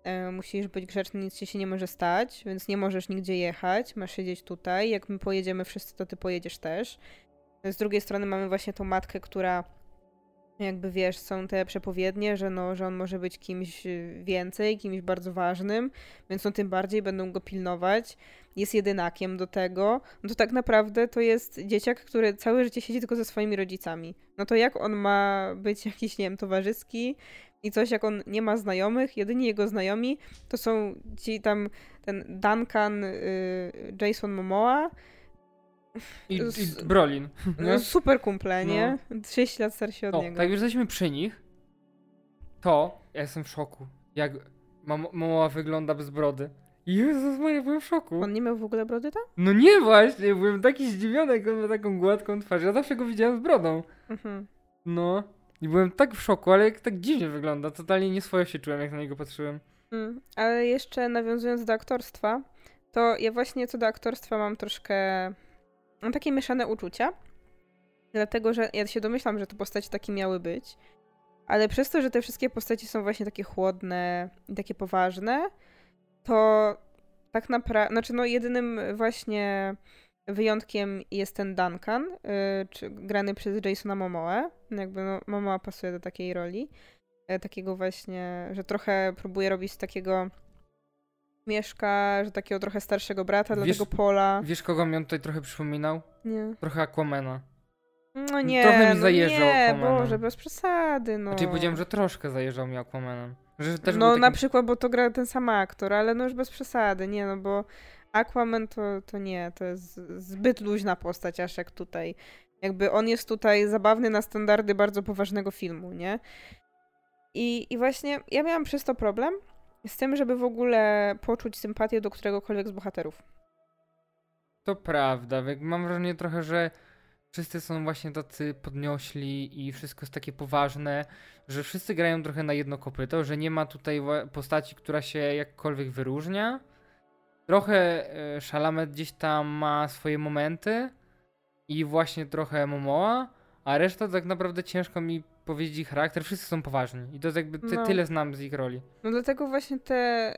e, musisz być grzeczny, nic ci się nie może stać, więc nie możesz nigdzie jechać, masz siedzieć tutaj. Jak my pojedziemy wszyscy, to ty pojedziesz też. Z drugiej strony mamy właśnie tą matkę, która jakby wiesz, są te przepowiednie, że, no, że on może być kimś y, więcej, kimś bardzo ważnym, więc no tym bardziej będą go pilnować. Jest jedynakiem do tego. No to tak naprawdę to jest dzieciak, który całe życie siedzi tylko ze swoimi rodzicami. No to jak on ma być jakiś, nie wiem, towarzyski i coś, jak on nie ma znajomych, jedyni jego znajomi to są ci tam, ten Duncan, y, Jason Momoa, I, Z- i Brolin. no, super kumple, nie? 6 lat starsi od O, niego. tak już jesteśmy przy nich, to ja jestem w szoku. Jak mam, wygląda bez brody. Jezus Maria, byłem w szoku. On nie miał w ogóle brody tam? No nie właśnie, byłem taki zdziwiony, jak on ma taką gładką twarz. Ja zawsze go widziałem z brodą. Mhm. No. I byłem tak w szoku, ale jak tak dziwnie wygląda. Totalnie nieswojo się czułem, jak na niego patrzyłem. Mm. Ale jeszcze nawiązując do aktorstwa, to ja właśnie co do aktorstwa mam troszkę. Mam takie mieszane uczucia. Dlatego, że ja się domyślam, że te postacie takie miały być. Ale przez to, że te wszystkie postaci są właśnie takie chłodne i takie poważne, to tak naprawdę. Znaczy, no, jedynym właśnie wyjątkiem jest ten Duncan, y, czy, grany przez Jasona Momoe. Jakby no, Momoa pasuje do takiej roli. E, takiego właśnie, że trochę próbuje robić takiego mieszka, że takiego trochę starszego brata dla Wiesz- tego Pola. Wiesz, kogo mi on tutaj trochę przypominał? Nie. Trochę Aquamana. No nie, Trochę mi no zajeżdżał nie, Aquamanem. Boże, bez przesady, no. Znaczy powiedziałem, że troszkę zajeżdżał mi Aquamanem. Że też no był na przykład, bo to gra ten sam aktor, ale no już bez przesady, nie no, bo Aquaman to, to nie, to jest zbyt luźna postać, aż jak tutaj. Jakby on jest tutaj zabawny na standardy bardzo poważnego filmu, nie? I, I właśnie ja miałam przez to problem z tym, żeby w ogóle poczuć sympatię do któregokolwiek z bohaterów. To prawda. Mam wrażenie trochę, że wszyscy są właśnie tacy podniośli i wszystko jest takie poważne, że wszyscy grają trochę na jedno kopyto, że nie ma tutaj postaci, która się jakkolwiek wyróżnia. Trochę e, Chalamet gdzieś tam ma swoje momenty i właśnie trochę Momoa, a reszta tak naprawdę ciężko mi powiedzieć ich charakter. Wszyscy są poważni i to jest jakby ty, No. tyle znam z ich roli. No dlatego właśnie te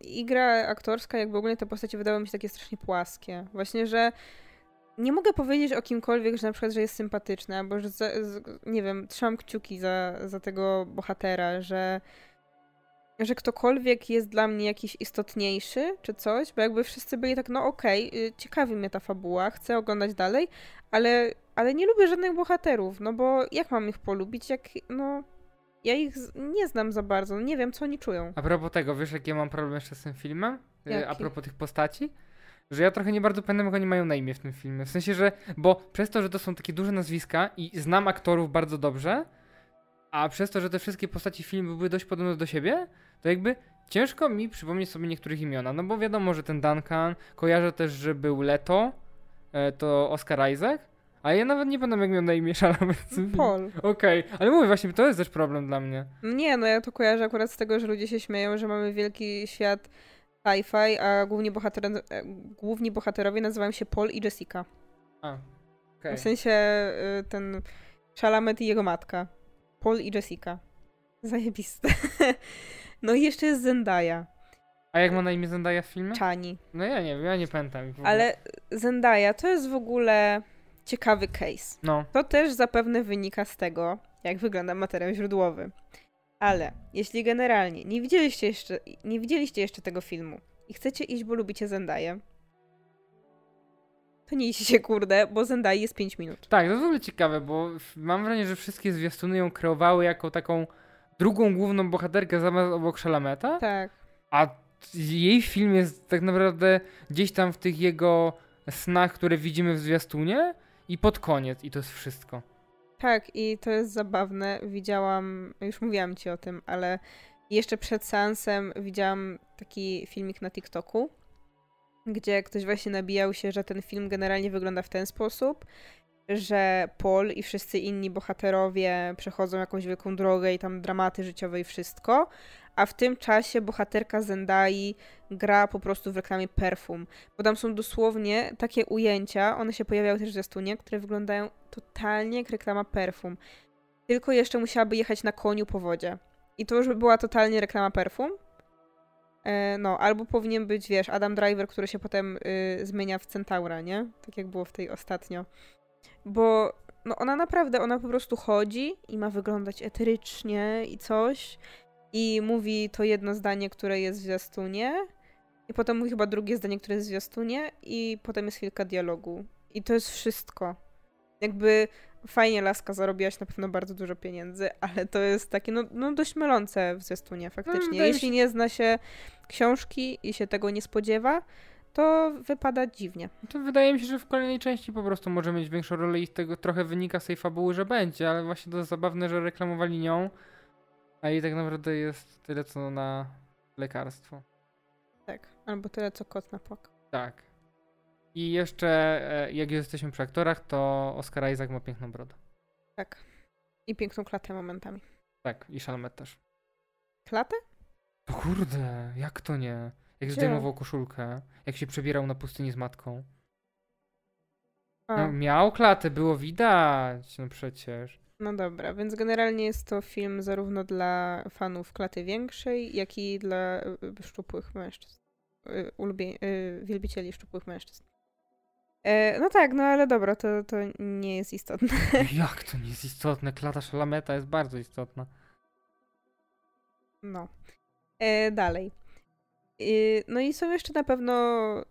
i gra aktorska, jakby ogólnie te postacie wydały mi się takie strasznie płaskie. Właśnie, że nie mogę powiedzieć o kimkolwiek, że na przykład, że jest sympatyczny, albo że za, nie wiem, trzymam kciuki za, za tego bohatera, że że ktokolwiek jest dla mnie jakiś istotniejszy, czy coś, bo jakby wszyscy byli tak, no okej, y, ciekawi mnie ta fabuła, chcę oglądać dalej, ale, ale nie lubię żadnych bohaterów, no bo jak mam ich polubić, jak, no, ja ich nie znam za bardzo, no nie wiem, co oni czują. A propos tego, wiesz, jaki ja mam problem jeszcze z tym filmem? A Jaki? propos tych postaci? Że ja trochę nie bardzo pamiętam, jak oni mają na imię w tym filmie. W sensie, że. Bo przez to, że to są takie duże nazwiska i znam aktorów bardzo dobrze, a przez to, że te wszystkie postaci filmu były dość podobne do siebie, to jakby ciężko mi przypomnieć sobie niektórych imiona. No bo wiadomo, że ten Duncan, kojarzę też, że był Leto, e, to Oscar Isaac, a ja nawet nie pamiętam, jak miał na imię Chalamet filmie. Paul. Okej, ale mówię właśnie, to jest też problem dla mnie. No Nie, no ja to kojarzę akurat z tego, że ludzie się śmieją, że mamy wielki świat sci-fi, a główni, bohater, e, główni bohaterowie nazywają się Paul i Jessica. A, okej. W sensie y, ten Chalamet i jego matka. Paul i Jessica. Zajebiste. No i jeszcze jest Zendaya, A jak ma na imię Zendaya w filmie? Chani. No ja nie wiem, ja nie pamiętam. Ale Zendaya to jest w ogóle ciekawy case. No, To też zapewne wynika z tego, jak wygląda materiał źródłowy. Ale jeśli generalnie nie widzieliście jeszcze, nie widzieliście jeszcze tego filmu i chcecie iść, bo lubicie Zendaję, to nie idźcie, kurde, bo Zendai jest 5 minut. tak, to w ogóle ciekawe, bo mam wrażenie, że wszystkie zwiastuny ją kreowały jako taką drugą główną bohaterkę zamiast obok Shalameta, Tak. a jej film jest tak naprawdę gdzieś tam w tych jego snach, które widzimy w zwiastunie i pod koniec i to jest wszystko. Tak, i to jest zabawne. Widziałam, już mówiłam ci o tym, ale jeszcze przed seansem widziałam taki filmik na TikToku, gdzie ktoś właśnie nabijał się, że ten film generalnie wygląda w ten sposób, że Paul i wszyscy inni bohaterowie przechodzą jakąś wielką drogę i tam dramaty życiowe i wszystko, a w tym czasie bohaterka Zendai gra po prostu w reklamie perfum, bo tam są dosłownie takie ujęcia, one się pojawiały też w zwiastunie, które wyglądają totalnie jak reklama perfum. Tylko jeszcze musiałaby jechać na koniu po wodzie. I to już by była totalnie reklama perfum. E, no, albo powinien być, wiesz, Adam Driver, który się potem y, zmienia w Centaura, nie? Tak jak było w tej ostatnio. Bo no ona naprawdę, ona po prostu chodzi i ma wyglądać eterycznie i coś. I mówi to jedno zdanie, które jest w zwiastunie. I potem mówi chyba drugie zdanie, które jest w zwiastunie. I potem jest chwilka dialogu. I to jest wszystko. Jakby fajnie Laska zarobiłaś na pewno bardzo dużo pieniędzy, ale to jest takie no, no dość mylące w zwiastunie faktycznie. No, Jeśli nie zna się książki i się tego nie spodziewa, to wypada dziwnie. To wydaje mi się, że w kolejnej części po prostu może mieć większą rolę i z tego trochę wynika z tej fabuły, że będzie, ale właśnie to jest zabawne, że reklamowali nią, a jej tak naprawdę jest tyle co na lekarstwo. Tak, albo tyle co kot na płak. Tak. I jeszcze, e, jak jesteśmy przy aktorach, to Oscar Isaac ma piękną brodę. Tak. I piękną klatę momentami. Tak, i Chalamet też. Klatę? O kurde, jak to nie? Jak zdejmował koszulkę, jak się przebierał na pustyni z matką. No, miał klatę, było widać, no przecież. No dobra, więc generalnie jest to film zarówno dla fanów klaty większej, jak i dla y, szczupłych mężczyzn. Y, Ulubie, y, wielbicieli szczupłych mężczyzn. E, no tak, no ale dobra, to, to nie jest istotne. Jak to nie jest istotne? Klata Szalameta jest bardzo istotna. No. E, dalej. Y, no i są jeszcze na pewno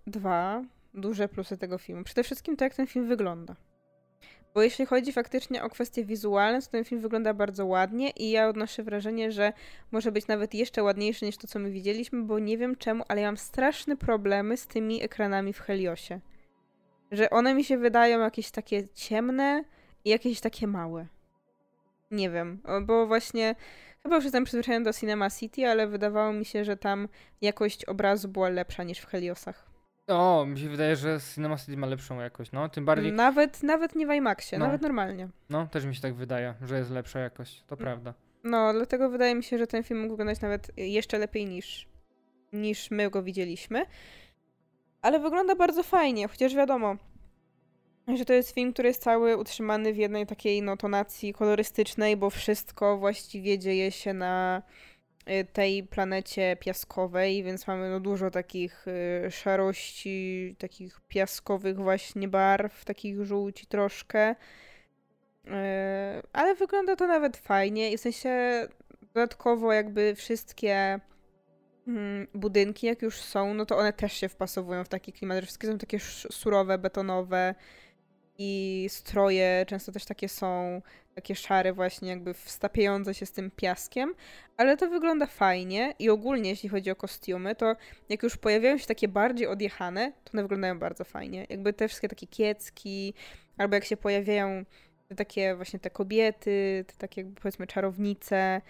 dwa duże plusy tego filmu. Przede wszystkim to, jak ten film wygląda. Bo jeśli chodzi faktycznie o kwestie wizualne, to ten film wygląda bardzo ładnie i ja odnoszę wrażenie, że może być nawet jeszcze ładniejszy niż to, co my widzieliśmy, bo nie wiem czemu, ale ja mam straszne problemy z tymi ekranami w Heliosie. Że one mi się wydają jakieś takie ciemne i jakieś takie małe. Nie wiem, bo właśnie chyba już jestem przyzwyczajona do Cinema City, ale wydawało mi się, że tam jakość obrazu była lepsza niż w Heliosach. O, mi się wydaje, że Cinema City ma lepszą jakość, no. Tym bardziej, Nawet, nawet nie w IMAXie, No. nawet normalnie. no, też mi się tak wydaje, że jest lepsza jakość, to prawda. No, dlatego wydaje mi się, że ten film mógł wyglądać nawet jeszcze lepiej niż, niż my go widzieliśmy. Ale wygląda bardzo fajnie, chociaż wiadomo, że to jest film, który jest cały utrzymany w jednej takiej no, tonacji kolorystycznej, bo wszystko właściwie dzieje się na tej planecie piaskowej, więc mamy no, dużo takich y, szarości, takich piaskowych właśnie barw, takich żółci troszkę. Y, ale wygląda to nawet fajnie i w sensie dodatkowo jakby wszystkie mm, budynki jak już są, no to one też się wpasowują w taki klimat, że wszystkie są takie surowe, betonowe i stroje często też takie są, takie szare właśnie jakby wstapiające się z tym piaskiem, ale to wygląda fajnie i ogólnie jeśli chodzi o kostiumy, to jak już pojawiają się takie bardziej odjechane, to one wyglądają bardzo fajnie. Jakby te wszystkie takie kiecki, albo jak się pojawiają te takie właśnie te kobiety, te takie jakby powiedzmy czarownice,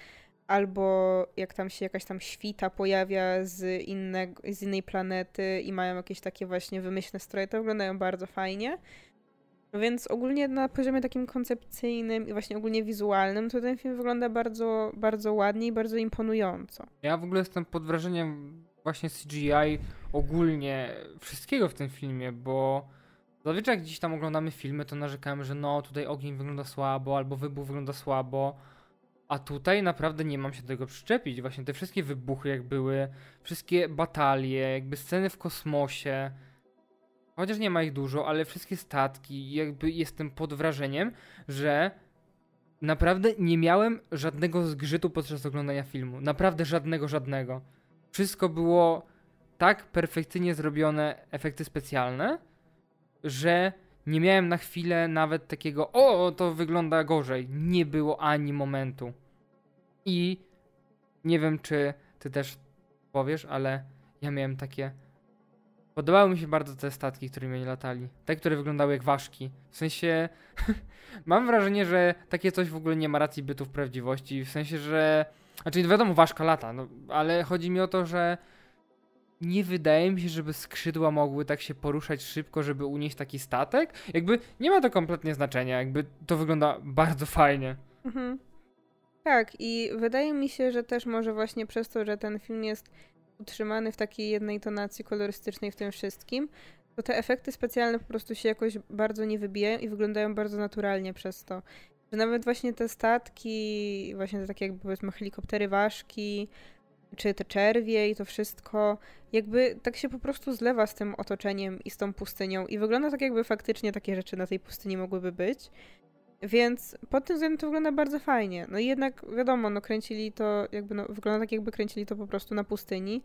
albo jak tam się jakaś tam świta pojawia z, z innej planety i mają jakieś takie właśnie wymyślne stroje, to wyglądają bardzo fajnie. Więc ogólnie na poziomie takim koncepcyjnym i właśnie ogólnie wizualnym, to ten film wygląda bardzo, bardzo ładnie i bardzo imponująco. Ja w ogóle jestem pod wrażeniem właśnie CGI ogólnie wszystkiego w tym filmie, bo zazwyczaj jak gdzieś tam oglądamy filmy, to narzekamy, że no tutaj ogień wygląda słabo, albo wybuch wygląda słabo, a tutaj naprawdę nie mam się do tego przyczepić. Właśnie te wszystkie wybuchy jak były, wszystkie batalie, jakby sceny w kosmosie, chociaż nie ma ich dużo, ale wszystkie statki, jakby jestem pod wrażeniem, że naprawdę nie miałem żadnego zgrzytu podczas oglądania filmu. Naprawdę żadnego, żadnego. Wszystko było tak perfekcyjnie zrobione, efekty specjalne, że nie miałem na chwilę nawet takiego, o, to wygląda gorzej. Nie było ani momentu. I nie wiem, czy ty też powiesz, ale ja miałem takie. Podobały mi się bardzo te statki, którymi oni latali. Te, które wyglądały jak ważki. W sensie. mam wrażenie, że takie coś w ogóle nie ma racji bytu w prawdziwości. W sensie, że. Znaczy, wiadomo, ważka lata, no, ale chodzi mi o to, że nie wydaje mi się, żeby skrzydła mogły tak się poruszać szybko, żeby unieść taki statek. Jakby nie ma to kompletnie znaczenia, jakby to wygląda bardzo fajnie. Mhm. Tak, i wydaje mi się, że też może właśnie przez to, że ten film jest utrzymany w takiej jednej tonacji kolorystycznej w tym wszystkim, to te efekty specjalne po prostu się jakoś bardzo nie wybijają i wyglądają bardzo naturalnie przez to. Że nawet właśnie te statki, właśnie te takie jakby powiedzmy helikoptery ważki, czy te czerwie i to wszystko, jakby tak się po prostu zlewa z tym otoczeniem i z tą pustynią i wygląda tak jakby faktycznie takie rzeczy na tej pustyni mogłyby być. Więc pod tym względem to wygląda bardzo fajnie. No i jednak wiadomo, no kręcili to, jakby no, wygląda tak jakby kręcili to po prostu na pustyni,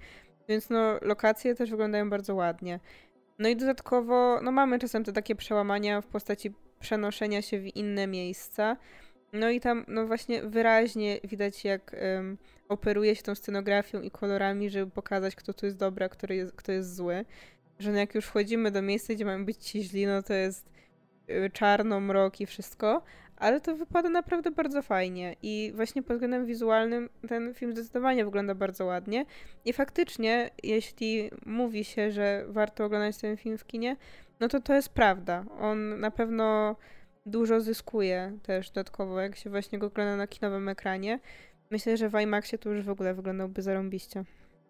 więc no lokacje też wyglądają bardzo ładnie. No i dodatkowo, no mamy czasem te takie przełamania w postaci przenoszenia się w inne miejsca. No i tam, no właśnie wyraźnie widać, jak um, operuje się tą scenografią i kolorami, żeby pokazać, kto tu jest dobry, a kto jest, kto jest zły. Że no jak już wchodzimy do miejsca, gdzie mamy być ci źli, no to jest czarno, mrok i wszystko, ale to wypada naprawdę bardzo fajnie i właśnie pod względem wizualnym ten film zdecydowanie wygląda bardzo ładnie i faktycznie, jeśli mówi się, że warto oglądać ten film w kinie, no to to jest prawda. On na pewno dużo zyskuje też dodatkowo, jak się właśnie go ogląda na kinowym ekranie. Myślę, że w IMAXie to już w ogóle wyglądałby zarąbiście.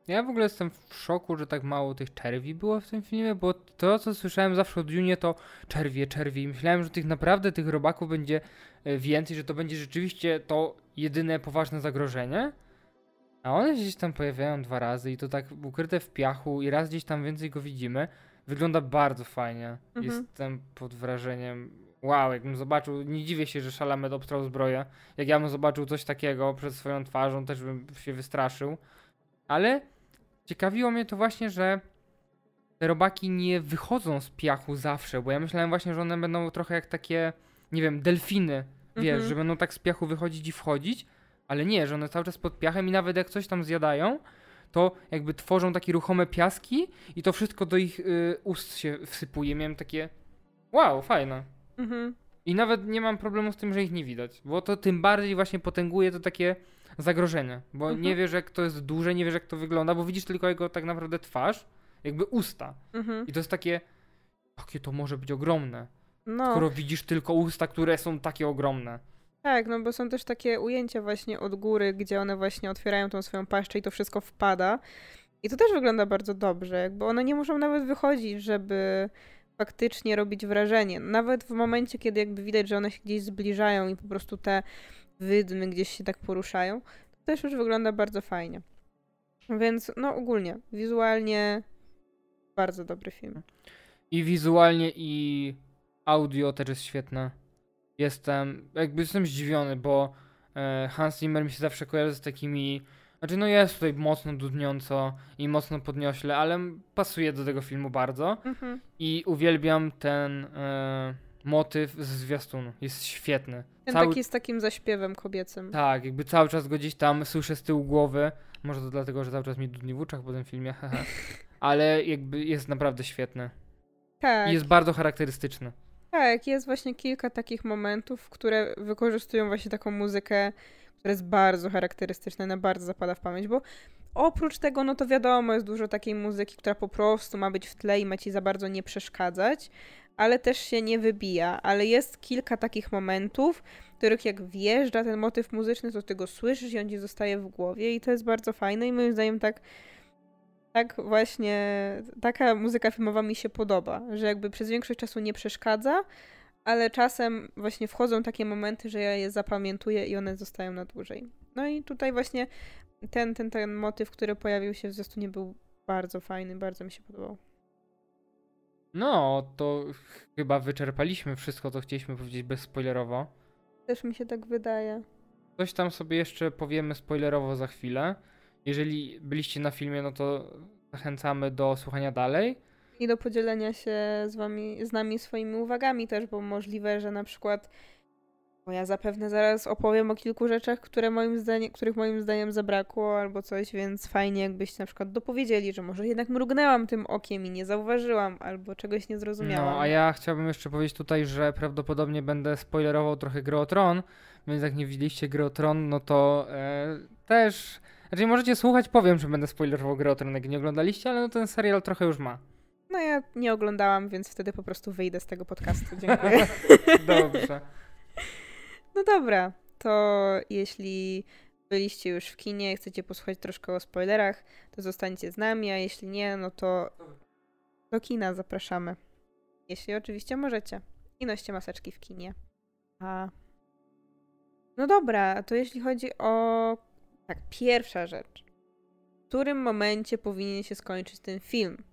Ja w ogóle jestem w szoku, że tak mało tych czerwi było w tym filmie, bo to, co słyszałem zawsze od Junie, to czerwie, czerwie. I myślałem, że tych naprawdę tych robaków będzie e, więcej, że to będzie rzeczywiście to jedyne poważne zagrożenie. A one gdzieś tam pojawiają dwa razy i to tak ukryte w piachu i raz gdzieś tam więcej go widzimy. Wygląda bardzo fajnie. Mhm. Jestem pod wrażeniem. Wow, jakbym zobaczył, nie dziwię się, że Szalamet obstrał zbroję. Jak ja bym zobaczył coś takiego przed swoją twarzą, też bym się wystraszył. Ale ciekawiło mnie to właśnie, że te robaki nie wychodzą z piachu zawsze, bo ja myślałem właśnie, że one będą trochę jak takie, nie wiem, delfiny, wiesz, mhm. że będą tak z piachu wychodzić i wchodzić, ale nie, że one cały czas pod piachem i nawet jak coś tam zjadają, to jakby tworzą takie ruchome piaski i to wszystko do ich y, ust się wsypuje. Miałem takie, wow, fajne. Mhm. I nawet nie mam problemu z tym, że ich nie widać, bo to tym bardziej właśnie potęguje to takie zagrożenie, bo mhm. nie wiesz jak to jest duże, nie wiesz jak to wygląda, bo widzisz tylko jego tak naprawdę twarz, jakby usta. Mhm. I to jest takie, jakie to może być ogromne. No. Skoro widzisz tylko usta, które są takie ogromne. Tak, no bo są też takie ujęcia właśnie od góry, gdzie one właśnie otwierają tą swoją paszczę i to wszystko wpada. I to też wygląda bardzo dobrze, jakby one nie muszą nawet wychodzić, żeby faktycznie robić wrażenie. Nawet w momencie, kiedy jakby widać, że one się gdzieś zbliżają i po prostu te wydmy gdzieś się tak poruszają, to też już wygląda bardzo fajnie. Więc no ogólnie, wizualnie bardzo dobry film. I wizualnie i audio też jest świetne. Jestem, jakby jestem zdziwiony, bo e, Hans Zimmer mi się zawsze kojarzy z takimi znaczy, no jest tutaj mocno dudniąco i mocno podniośle, ale pasuje do tego filmu bardzo. Mhm. I uwielbiam ten e, motyw z zwiastunu. Jest świetny. Ten cały... taki z takim zaśpiewem kobiecym. Tak, jakby cały czas go gdzieś tam słyszę z tyłu głowy. Może to dlatego, że cały czas mi dudni w uczach po tym filmie, ale jakby jest naprawdę świetny. Tak. I jest bardzo charakterystyczny. Tak, jest właśnie kilka takich momentów, które wykorzystują właśnie taką muzykę, która jest bardzo charakterystyczna, na bardzo zapada w pamięć, bo oprócz tego, no to wiadomo, jest dużo takiej muzyki, która po prostu ma być w tle i ma ci za bardzo nie przeszkadzać, ale też się nie wybija. Ale jest kilka takich momentów, w których jak wjeżdża ten motyw muzyczny, to ty go słyszysz i on ci zostaje w głowie i to jest bardzo fajne i moim zdaniem tak tak właśnie, taka muzyka filmowa mi się podoba, że jakby przez większość czasu nie przeszkadza, ale czasem właśnie wchodzą takie momenty, że ja je zapamiętuję i one zostają na dłużej. No i tutaj właśnie ten, ten, ten motyw, który pojawił się w zwiastunie był bardzo fajny, bardzo mi się podobał. No, to chyba wyczerpaliśmy wszystko, co chcieliśmy powiedzieć bezspoilerowo. Też mi się tak wydaje. Coś tam sobie jeszcze powiemy spoilerowo za chwilę. Jeżeli byliście na filmie, no to zachęcamy do słuchania dalej. I do podzielenia się z wami, z nami swoimi uwagami też, bo możliwe, że na przykład bo ja zapewne zaraz opowiem o kilku rzeczach, które moim zdaniem, których moim zdaniem zabrakło albo coś, więc fajnie jakbyście na przykład dopowiedzieli, że może jednak mrugnęłam tym okiem i nie zauważyłam albo czegoś nie zrozumiałam. No, a ja chciałbym jeszcze powiedzieć tutaj, że prawdopodobnie będę spoilerował trochę Gry o Tron, więc jak nie widzieliście Gry o Tron, no to e, też... Znaczy możecie słuchać, powiem, że będę spoilerował Gry o Tron, jak nie oglądaliście, ale no ten serial trochę już ma. No ja nie oglądałam, więc wtedy po prostu wyjdę z tego podcastu. Dziękuję. Dobrze. No dobra, to jeśli byliście już w kinie chcecie posłuchać troszkę o spoilerach, to zostańcie z nami, a jeśli nie, no to do kina zapraszamy. Jeśli oczywiście możecie. I noście maseczki w kinie. A... No dobra, to jeśli chodzi o... Tak, pierwsza rzecz. W którym momencie powinien się skończyć ten film?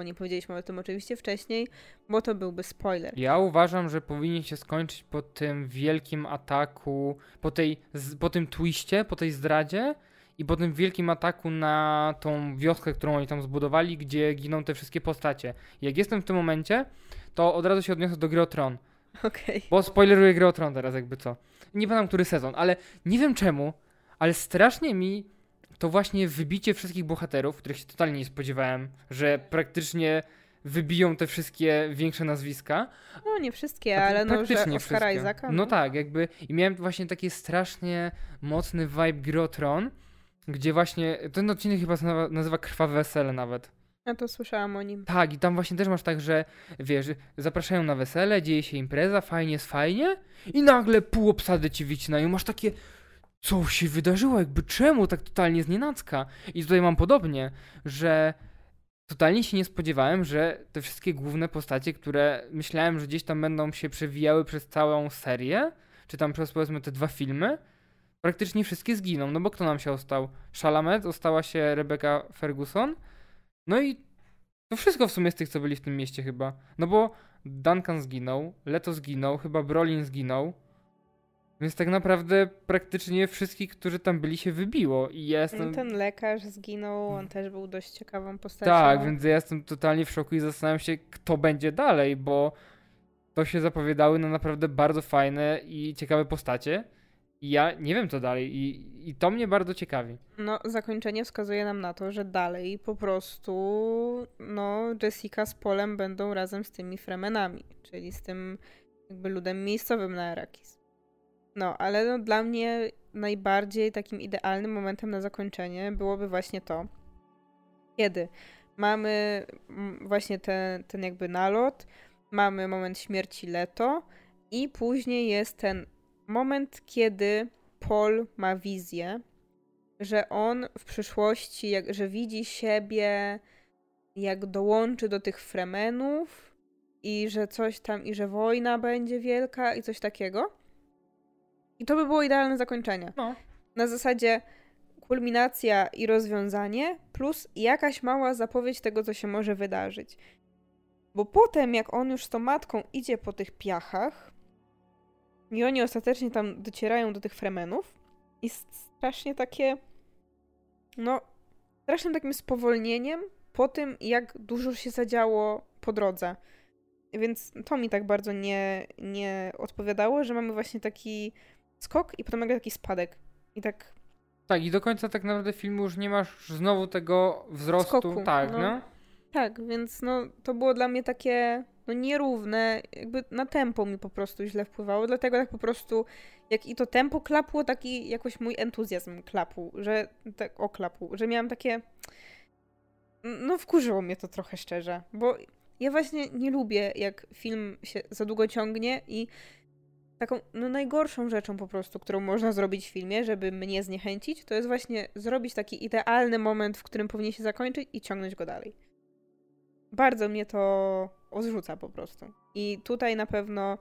Bo nie powiedzieliśmy o tym oczywiście wcześniej, bo to byłby spoiler. Ja uważam, że powinien się skończyć po tym wielkim ataku, po, tej, po tym twiście, po tej zdradzie i po tym wielkim ataku na tą wioskę, którą oni tam zbudowali, gdzie giną te wszystkie postacie. Jak jestem w tym momencie, to od razu się odniosę do gry Tron. Okej. Bo spoileruję grę o Tron teraz jakby co. Nie pamiętam który sezon, ale nie wiem czemu, ale strasznie mi to właśnie wybicie wszystkich bohaterów, których się totalnie nie spodziewałem, że praktycznie wybiją te wszystkie większe nazwiska. No nie wszystkie, ale no, że Oscara wszystkie. Isaaca. No tak, jakby i miałem właśnie taki strasznie mocny vibe gry o Tron, gdzie właśnie, ten odcinek chyba nazywa, nazywa Krwawe Wesele nawet. Ja to słyszałam o nim. Tak, i tam właśnie też masz tak, że wiesz, zapraszają na wesele, dzieje się impreza, fajnie jest fajnie i nagle pół obsady ci wycinają. Masz takie, co się wydarzyło, jakby czemu tak totalnie znienacka? I tutaj mam podobnie, że totalnie się nie spodziewałem, że te wszystkie główne postacie, które myślałem, że gdzieś tam będą się przewijały przez całą serię, czy tam przez powiedzmy te dwa filmy, praktycznie wszystkie zginą. No bo kto nam się ostał? Chalamet, ostała się Rebecca Ferguson, no i to wszystko w sumie z tych, co byli w tym mieście chyba. No bo Duncan zginął, Leto zginął, chyba Brolin zginął. Więc tak naprawdę praktycznie wszystkich, którzy tam byli, się wybiło. I ja jestem... No, ten lekarz zginął, on też był dość ciekawą postacią. Tak, więc ja jestem totalnie w szoku i zastanawiam się, kto będzie dalej, bo to się zapowiadały na naprawdę bardzo fajne i ciekawe postacie. I ja nie wiem, co dalej. I, i to mnie bardzo ciekawi. No, zakończenie wskazuje nam na to, że dalej po prostu no, Jessica z Polem będą razem z tymi Fremenami, czyli z tym jakby ludem miejscowym na Arrakis. No, ale no, dla mnie najbardziej takim idealnym momentem na zakończenie byłoby właśnie to, kiedy mamy właśnie ten, ten jakby nalot, mamy moment śmierci Leto i później jest ten moment, kiedy Paul ma wizję, że on w przyszłości, jak, że widzi siebie, jak dołączy do tych Fremenów i że coś tam, i że wojna będzie wielka i coś takiego. I to by było idealne zakończenie. No. Na zasadzie kulminacja i rozwiązanie, plus jakaś mała zapowiedź tego, co się może wydarzyć. Bo potem, jak on już z tą matką idzie po tych piachach, i oni ostatecznie tam docierają do tych Fremenów, jest strasznie takie. No, strasznym takim spowolnieniem po tym, jak dużo się zadziało po drodze. Więc to mi tak bardzo nie, nie odpowiadało, że mamy właśnie taki skok i potem nagle taki spadek. I tak. Tak, i do końca tak naprawdę filmu już nie masz znowu tego wzrostu. Skoku, tak, no. no. Tak, więc no to było dla mnie takie no nierówne, jakby na tempo mi po prostu źle wpływało, dlatego tak po prostu jak i to tempo klapło, tak i jakoś mój entuzjazm klapł, że tak oklapł, że miałam takie no wkurzyło mnie to trochę szczerze, bo ja właśnie nie lubię jak film się za długo ciągnie i taką no najgorszą rzeczą po prostu, którą można zrobić w filmie, żeby mnie zniechęcić, to jest właśnie zrobić taki idealny moment, w którym powinien się zakończyć i ciągnąć go dalej. Bardzo mnie to odrzuca po prostu. I tutaj na pewno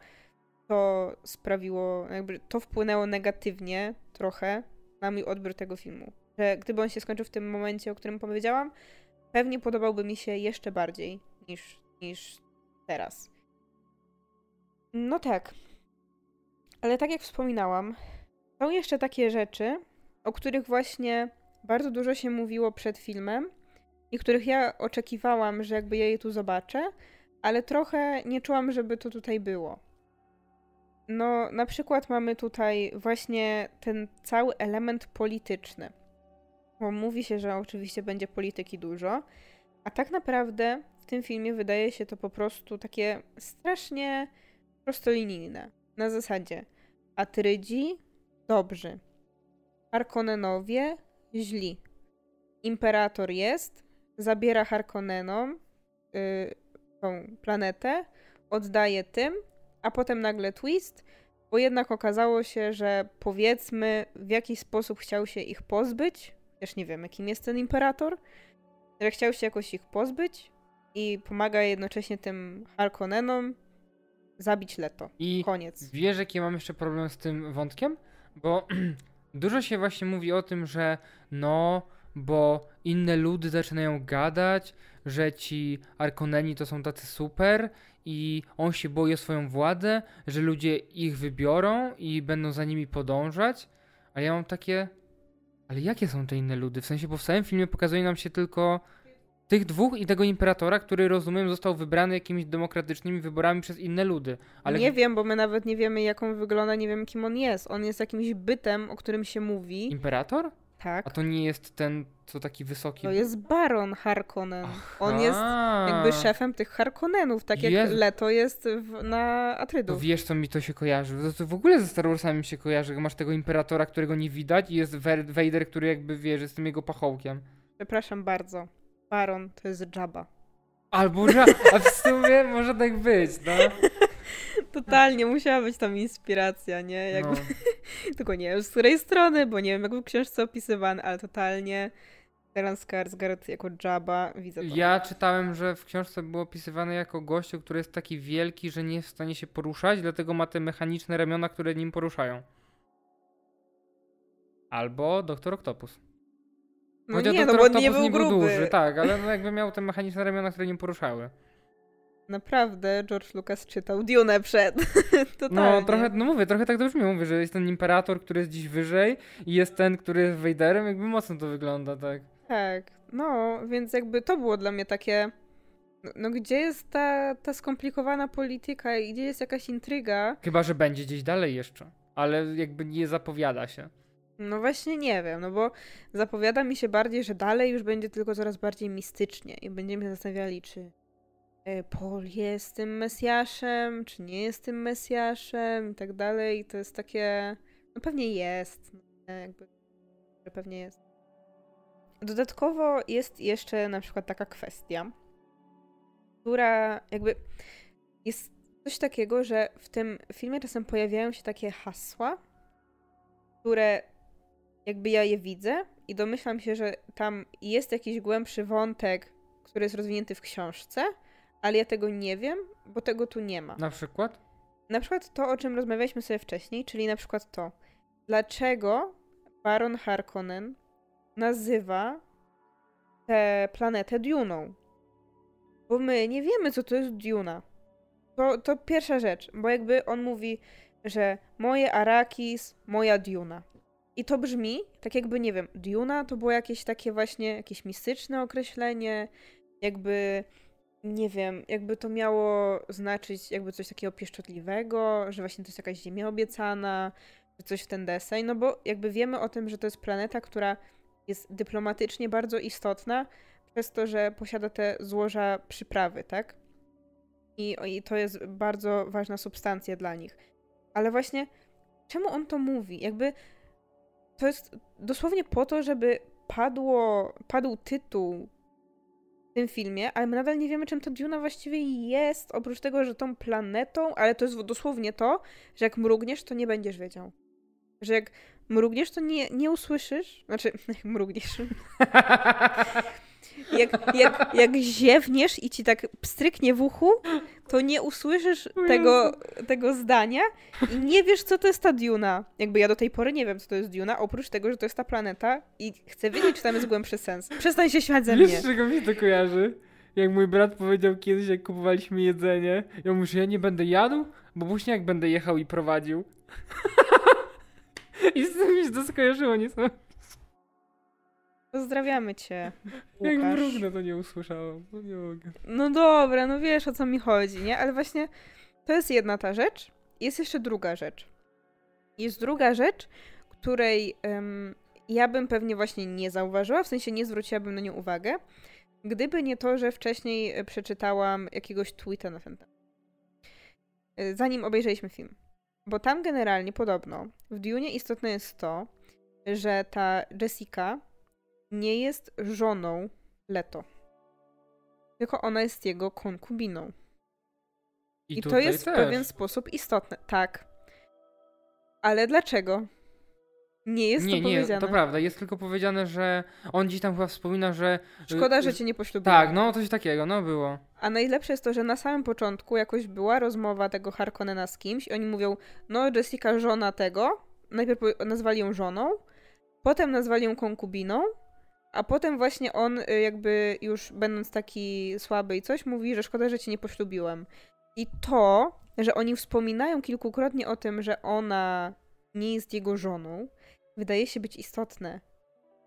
to sprawiło, jakby to wpłynęło negatywnie trochę na mój odbiór tego filmu. Że gdyby on się skończył w tym momencie, o którym powiedziałam, pewnie podobałby mi się jeszcze bardziej niż, niż teraz. No tak. Ale tak jak wspominałam, są jeszcze takie rzeczy, o których właśnie bardzo dużo się mówiło przed filmem i których ja oczekiwałam, że jakby ja je tu zobaczę, ale trochę nie czułam, żeby to tutaj było. No, na przykład mamy tutaj właśnie ten cały element polityczny. Bo mówi się, że oczywiście będzie polityki dużo, a tak naprawdę w tym filmie wydaje się to po prostu takie strasznie prostolinijne. Na zasadzie Atrydzi dobrzy, Harkonnenowie źli. Imperator jest, zabiera Harkonnenom y, tą planetę, oddaje tym, a potem nagle twist, bo jednak okazało się, że powiedzmy w jakiś sposób chciał się ich pozbyć, też nie wiem, jakim jest ten imperator, że chciał się jakoś ich pozbyć i pomaga jednocześnie tym Harkonnenom zabić Leto. I Koniec. wiesz, jaki ja mam jeszcze problem z tym wątkiem? Bo dużo się właśnie mówi o tym, że no, bo inne ludy zaczynają gadać, że ci Arkoneni to są tacy super i on się boi o swoją władzę, że ludzie ich wybiorą i będą za nimi podążać. A ja mam takie. Ale jakie są te inne ludy? W sensie, bo w całym filmie pokazuje nam się tylko tych dwóch i tego imperatora, który rozumiem został wybrany jakimiś demokratycznymi wyborami przez inne ludy. Ale Nie wiem, bo my nawet nie wiemy, jak on wygląda, nie wiem, kim on jest. On jest jakimś bytem, o którym się mówi. Imperator? Tak. A to nie jest ten, co taki wysoki. To jest Baron Harkonnen. On jest jakby szefem tych Harkonnenów, tak jak Jezu. Leto jest w, na To Atrydów. wiesz, co mi to się kojarzy? To, to w ogóle ze Star Warsami mi się kojarzy. Masz tego imperatora, którego nie widać i jest Vader, który jakby wiesz, jest tym jego pachołkiem. Przepraszam bardzo. Baron to jest Jabba. Albo, że, a w sumie może tak być, no. Totalnie, musiała być tam inspiracja, nie? Jakby, no. Tylko nie wiem z której strony, bo nie wiem jak był w książce opisywany, ale totalnie Stellan Skarsgård jako Jabba, widzę to. Ja czytałem, że w książce było opisywane jako gościu, który jest taki wielki, że nie jest w stanie się poruszać, dlatego ma te mechaniczne ramiona, które nim poruszają. Albo Doktor Octopus. No Chociaż nie, no bo nie był gruby. duży, tak, ale no jakby miał te mechaniczne ramiona, które nim poruszały. Naprawdę, George Lucas czytał Dune przed. Totalnie. No trochę, no mówię, trochę tak to brzmi. Mówię, że jest ten imperator, który jest dziś wyżej i jest ten, który jest Vaderem, jakby mocno to wygląda, tak. Tak, no, więc jakby to było dla mnie takie. no- No gdzie jest ta, ta skomplikowana polityka i gdzie jest jakaś intryga? Chyba, że będzie gdzieś dalej jeszcze, ale jakby nie zapowiada się. No właśnie nie wiem, no bo zapowiada mi się bardziej, że dalej już będzie tylko coraz bardziej mistycznie i będziemy się zastanawiali, czy e, Paul jest tym Mesjaszem, czy nie jest tym Mesjaszem i tak dalej. I to jest takie, no pewnie jest, no, jakby, że pewnie jest. Dodatkowo jest jeszcze na przykład taka kwestia, która jakby jest coś takiego, że w tym filmie czasem pojawiają się takie hasła, które jakby ja je widzę i domyślam się, że tam jest jakiś głębszy wątek, który jest rozwinięty w książce, ale ja tego nie wiem, bo tego tu nie ma. Na przykład? Na przykład to, o czym rozmawialiśmy sobie wcześniej, czyli na przykład to, dlaczego Baron Harkonnen nazywa tę planetę Duną. Bo my nie wiemy, co to jest Duna. To, to pierwsza rzecz, bo jakby on mówi, że moje Arakis, moja Duna. I to brzmi tak jakby, nie wiem, Duna to było jakieś takie właśnie, jakieś mistyczne określenie, jakby, nie wiem, jakby to miało znaczyć jakby coś takiego pieszczotliwego, że właśnie to jest jakaś ziemia obiecana, czy coś w ten deseń, no bo jakby wiemy o tym, że to jest planeta, która jest dyplomatycznie bardzo istotna, przez to, że posiada te złoża przyprawy, tak? I, I to jest bardzo ważna substancja dla nich. Ale właśnie, czemu on to mówi? Jakby to jest dosłownie po to, żeby padło, padł tytuł w tym filmie, ale my nadal nie wiemy, czym ta Duna właściwie jest, oprócz tego, że tą planetą, ale to jest dosłownie to, że jak mrugniesz, to nie będziesz wiedział. Że jak mrugniesz, to nie, nie usłyszysz, znaczy, mrugniesz, jak, jak, jak ziewniesz i ci tak pstryknie w uchu, to nie usłyszysz tego, tego zdania i nie wiesz, co to jest ta Duna. Jakby ja do tej pory nie wiem, co to jest Duna, oprócz tego, że to jest ta planeta i chcę wiedzieć, czy tam jest głębszy sens. Przestań się śmiać ze mnie. Wiesz, czego mi to kojarzy? Jak mój brat powiedział kiedyś, jak kupowaliśmy jedzenie, ja mówię, że ja nie będę jadł, bo później jak będę jechał i prowadził. I z tym mi się to skojarzyło, nie są. Pozdrawiamy cię, Jak mrugnę, to nie usłyszałam. No nie mogę. No dobra, no wiesz o co mi chodzi, nie? Ale właśnie to jest jedna ta rzecz. Jest jeszcze druga rzecz. Jest druga rzecz, której em, ja bym pewnie właśnie nie zauważyła, w sensie nie zwróciłabym na nią uwagę, gdyby nie to, że wcześniej e, przeczytałam jakiegoś tweeta na ten temat. E, Zanim obejrzeliśmy film. Bo tam generalnie podobno w Dune istotne jest to, że ta Jessica nie jest żoną Leto tylko ona jest jego konkubiną. I, to tutaj jest w też. pewien sposób istotne. Tak. Ale dlaczego? Nie jest nie, to nie, powiedziane. to prawda. Jest tylko powiedziane, że on gdzieś tam chyba wspomina, że. Szkoda, że y, cię nie poślubiłam. Tak, no coś takiego, no było. A najlepsze jest to, że na samym początku jakoś była rozmowa tego Harkonnena z kimś i oni mówią, no Jessica żona tego. Najpierw nazwali ją żoną, potem nazwali ją konkubiną A potem właśnie on y, jakby już będąc taki słaby i coś mówi, że szkoda, że cię nie poślubiłem. I to, że oni wspominają kilkukrotnie o tym, że ona nie jest jego żoną, wydaje się być istotne.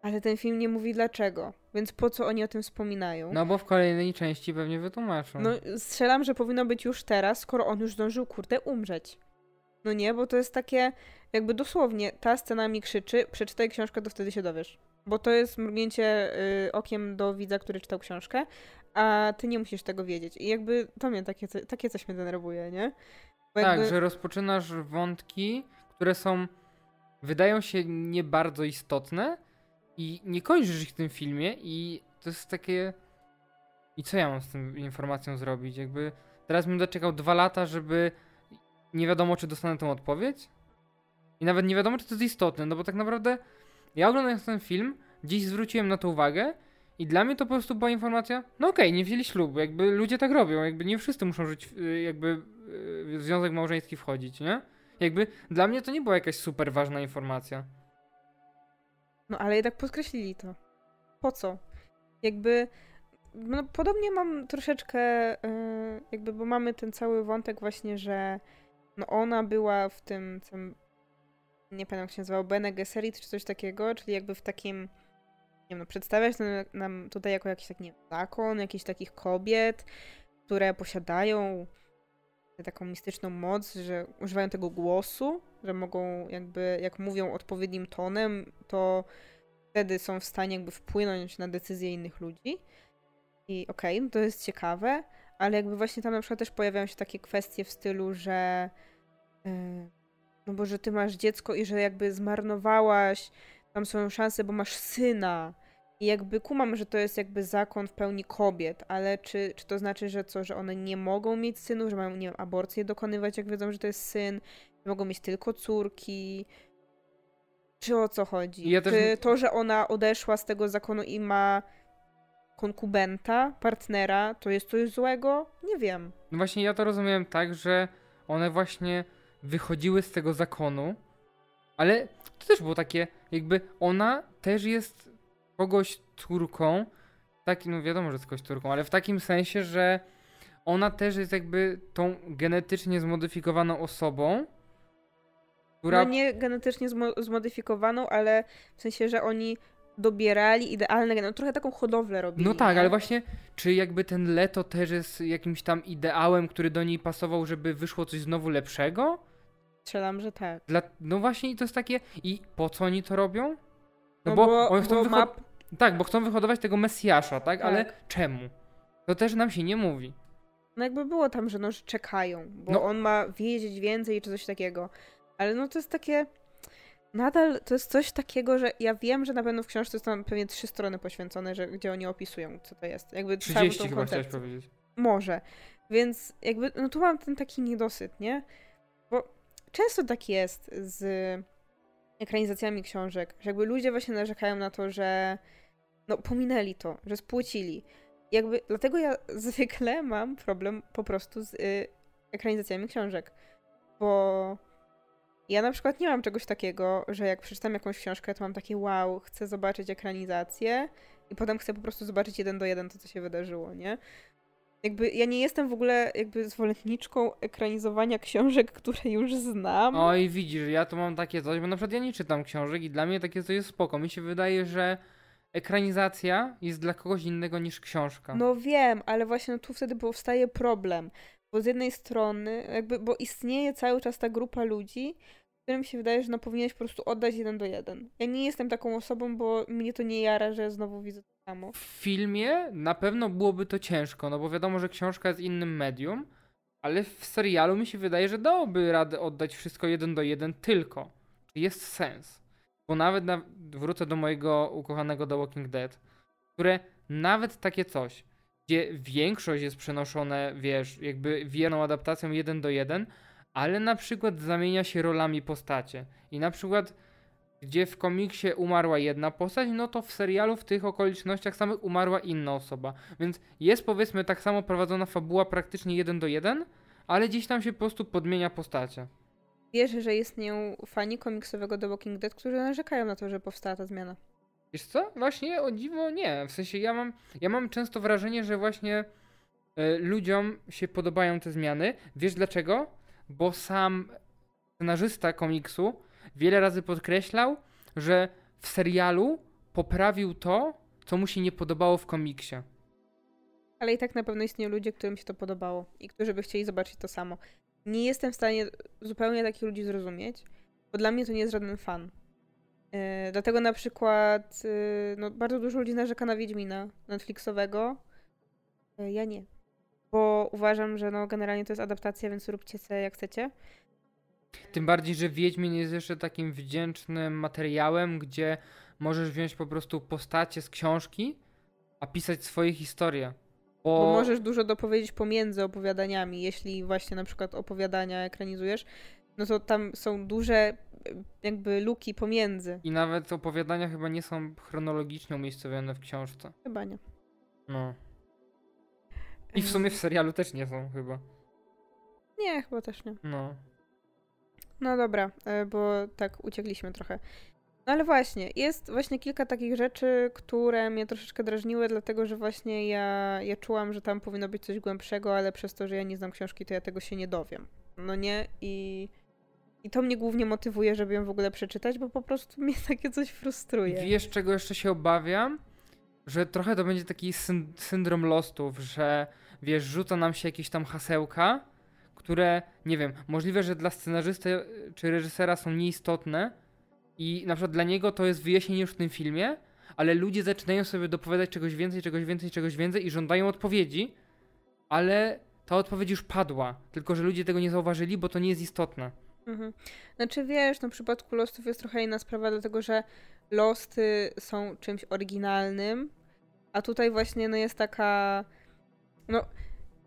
Ale ten film nie mówi dlaczego, więc po co oni o tym wspominają? No bo w kolejnej części pewnie wytłumaczą. No strzelam, że powinno być już teraz, skoro on już zdążył, kurde, umrzeć. No nie, bo to jest takie, jakby dosłownie, ta scena mi krzyczy, przeczytaj książkę, to wtedy się dowiesz. Bo to jest mrugnięcie y, okiem do widza, który czytał książkę, a ty nie musisz tego wiedzieć. I jakby to mnie takie, takie coś mnie denerwuje, nie? Tak, jakby... że rozpoczynasz wątki, które są, wydają się nie bardzo istotne i nie kończysz ich w tym filmie i to jest takie... I co ja mam z tą informacją zrobić? Jakby teraz bym doczekał dwa lata, żeby nie wiadomo, czy dostanę tą odpowiedź. I nawet nie wiadomo, czy to jest istotne, no bo tak naprawdę ja oglądając ten film, dziś zwróciłem na to uwagę i dla mnie to po prostu była informacja, no okej, okay, nie wzięli ślubu, jakby ludzie tak robią, jakby nie wszyscy muszą żyć, y, jakby y, w związek małżeński wchodzić, nie? Jakby dla mnie to nie była jakaś super ważna informacja. No ale jednak podkreślili to. Po co? Jakby no, podobnie mam troszeczkę, yy, jakby, bo mamy ten cały wątek właśnie, że no ona była w tym, tym nie pamiętam jak się nazywał, Bene Gesserit czy coś takiego, czyli jakby w takim, nie wiem, no, przedstawiać nam tutaj jako jakiś taki nie zakon, jakichś takich kobiet, które posiadają taką mistyczną moc, że używają tego głosu, że mogą jakby, jak mówią odpowiednim tonem, to wtedy są w stanie jakby wpłynąć na decyzje innych ludzi. I okej, okay, no to jest ciekawe, ale jakby właśnie tam na przykład też pojawiają się takie kwestie w stylu, że yy, no bo że ty masz dziecko i że jakby zmarnowałaś tam swoją szansę, bo masz syna. I jakby kumam, że to jest jakby zakon w pełni kobiet, ale czy, czy to znaczy, że co, że one nie mogą mieć synów, że mają, nie wiem, aborcję dokonywać, jak wiedzą, że to jest syn, że mogą mieć tylko córki? Czy o co chodzi? Ja też... Czy to, że ona odeszła z tego zakonu i ma konkubenta, partnera, to jest coś złego? Nie wiem. No właśnie ja to rozumiem tak, że one właśnie wychodziły z tego zakonu, ale to też było takie, jakby ona też jest kogoś córką, taki, no wiadomo, że jest kogoś córką, ale w takim sensie, że ona też jest jakby tą genetycznie zmodyfikowaną osobą, która... No nie genetycznie zmodyfikowaną, ale w sensie, że oni dobierali idealne, no trochę taką hodowlę robili. No tak, ale właśnie, czy jakby ten Leto też jest jakimś tam ideałem, który do niej pasował, żeby wyszło coś znowu lepszego? Strzelam, że tak. Dla, no właśnie i to jest takie, i po co oni to robią? No, no bo, bo oni chcą map... Tak, bo chcą wyhodować tego Mesjasza, tak? tak? Ale czemu? To też nam się nie mówi. No jakby było tam, że no, że czekają, bo no. on ma wiedzieć więcej czy coś takiego. Ale no to jest takie nadal to jest coś takiego, że ja wiem, że na pewno w książce są pewnie trzy strony poświęcone, że, gdzie oni opisują, co to jest. Jakby 30 chyba chciałeś powiedzieć. Może. Więc jakby, no tu mam ten taki niedosyt, nie? Często tak jest z ekranizacjami książek, że jakby ludzie właśnie narzekają na to, że no pominęli to, że spłocili. Jakby, dlatego ja zwykle mam problem po prostu z y, ekranizacjami książek, bo ja na przykład nie mam czegoś takiego, że jak przeczytam jakąś książkę, to mam takie wow, chcę zobaczyć ekranizację i potem chcę po prostu zobaczyć jeden do jeden to, co się wydarzyło, nie? Jakby ja nie jestem w ogóle jakby zwolenniczką ekranizowania książek, które już znam. Oj, widzisz, ja to mam takie coś, bo na przykład ja nie czytam książek i dla mnie takie coś jest spoko. Mi się wydaje, że ekranizacja jest dla kogoś innego niż książka. No wiem, ale właśnie no tu wtedy powstaje problem. Bo z jednej strony, jakby, bo istnieje cały czas ta grupa ludzi, którym się wydaje, że no powinieneś po prostu oddać jeden do jeden. Ja nie jestem taką osobą, bo mnie to nie jara, że znowu widzę. W filmie na pewno byłoby to ciężko, no bo wiadomo, że książka jest innym medium, ale w serialu mi się wydaje, że dałoby radę oddać wszystko jeden do jeden tylko. Jest sens. Bo nawet na, wrócę do mojego ukochanego The Walking Dead, które nawet takie coś, gdzie większość jest przenoszone, wiesz, jakby wierną adaptacją jeden do jeden, ale na przykład zamienia się rolami postacie. I na przykład, gdzie w komiksie umarła jedna postać, no to w serialu w tych okolicznościach samych umarła inna osoba. Więc jest powiedzmy tak samo prowadzona fabuła praktycznie jeden do jeden, ale gdzieś tam się po prostu podmienia postacie. Wiesz, że istnieją fani komiksowego The Walking Dead, którzy narzekają na to, że powstała ta zmiana. Wiesz co? Właśnie o dziwo nie. W sensie ja mam, ja mam często wrażenie, że właśnie y, ludziom się podobają te zmiany. Wiesz dlaczego? Bo sam scenarzysta komiksu wiele razy podkreślał, że w serialu poprawił to, co mu się nie podobało w komiksie. Ale i tak na pewno istnieją ludzie, którym się to podobało i którzy by chcieli zobaczyć to samo. Nie jestem w stanie zupełnie takich ludzi zrozumieć, bo dla mnie to nie jest żaden fan. Yy, dlatego na przykład yy, no, bardzo dużo ludzi narzeka na Wiedźmina Netflixowego. Yy, ja nie. Bo uważam, że no, generalnie to jest adaptacja, więc róbcie sobie jak chcecie. Tym bardziej, że Wiedźmin jest jeszcze takim wdzięcznym materiałem, gdzie możesz wziąć po prostu postacie z książki, a pisać swoje historie. Bo, Bo możesz dużo dopowiedzieć pomiędzy opowiadaniami. Jeśli właśnie na przykład opowiadania ekranizujesz, no to tam są duże y, jakby luki pomiędzy. I nawet opowiadania chyba nie są chronologicznie umiejscowione w książce. Chyba nie. No. I w sumie w serialu też nie są chyba. Nie, chyba też nie. No. No dobra, e, bo tak uciekliśmy trochę. No ale właśnie, jest właśnie kilka takich rzeczy, które mnie troszeczkę drażniły, dlatego że właśnie ja, ja czułam, że tam powinno być coś głębszego, ale przez to, że ja nie znam książki, to ja tego się nie dowiem. No nie? I, i to mnie głównie motywuje, żeby ją w ogóle przeczytać, bo po prostu mnie takie coś frustruje. Wiesz, czego jeszcze się obawiam? Że trochę to będzie taki syn syndrom lostów, że wiesz, rzuca nam się jakieś tam hasełka, które, nie wiem, możliwe, że dla scenarzysty czy reżysera są nieistotne i na przykład dla niego to jest wyjaśnienie już w tym filmie, ale ludzie zaczynają sobie dopowiadać czegoś więcej, czegoś więcej, czegoś więcej i żądają odpowiedzi, ale ta odpowiedź już padła, tylko że ludzie tego nie zauważyli, bo to nie jest istotne. Mhm. Znaczy wiesz, no w przypadku Lostów jest trochę inna sprawa, dlatego że Losty są czymś oryginalnym, a tutaj właśnie no jest taka, no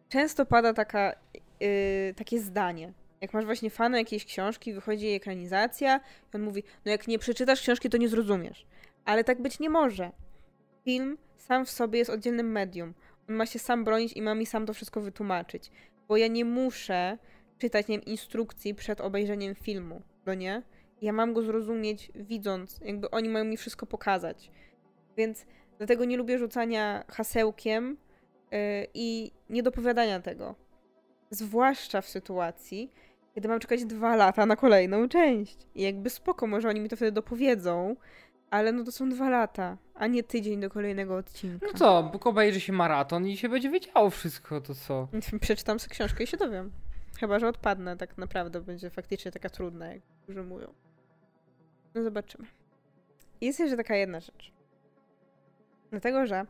często pada taka, yy, takie zdanie. Jak masz właśnie fana jakiejś książki, wychodzi jej ekranizacja i on mówi, no jak nie przeczytasz książki, to nie zrozumiesz. Ale tak być nie może. Film sam w sobie jest oddzielnym medium. On ma się sam bronić i ma mi sam to wszystko wytłumaczyć. Bo ja nie muszę czytać, nie wiem, instrukcji przed obejrzeniem filmu, no nie? Ja mam go zrozumieć widząc, jakby oni mają mi wszystko pokazać. Więc dlatego nie lubię rzucania hasełkiem yy, i niedopowiadania tego. Zwłaszcza w sytuacji, kiedy mam czekać dwa lata na kolejną część. I jakby spoko, może oni mi to wtedy dopowiedzą, ale no to są dwa lata, a nie tydzień do kolejnego odcinka. No co, bo obejrzy się maraton i się będzie wiedziało wszystko, to co? Przeczytam sobie książkę i się dowiem. Chyba, że odpadnę tak naprawdę, będzie faktycznie taka trudna, jak dużo mówią. No zobaczymy. Jest jeszcze taka jedna rzecz. Dlatego, że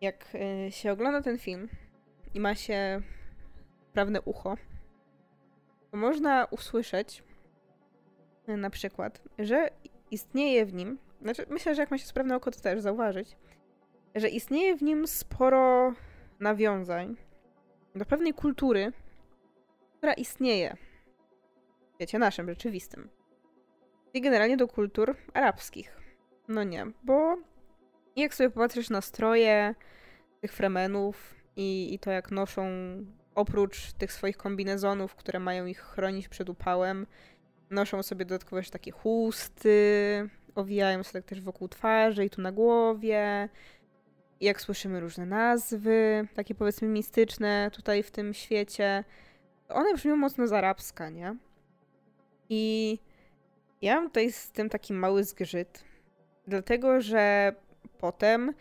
jak y, się ogląda ten film i ma się prawne ucho, to można usłyszeć y, na przykład, że istnieje w nim, znaczy myślę, że jak ma się sprawne oko, to też zauważyć, że istnieje w nim sporo nawiązań do pewnej kultury, która istnieje w świecie naszym, rzeczywistym. I generalnie do kultur arabskich. No nie, bo jak sobie popatrzysz na stroje tych fremenów i, i to jak noszą oprócz tych swoich kombinezonów, które mają ich chronić przed upałem, noszą sobie dodatkowo jeszcze takie chusty, owijają się tak też wokół twarzy i tu na głowie. Jak słyszymy różne nazwy, takie powiedzmy mistyczne tutaj w tym świecie, one brzmią mocno z arabska, nie? I ja mam tutaj z tym taki mały zgrzyt, dlatego że potem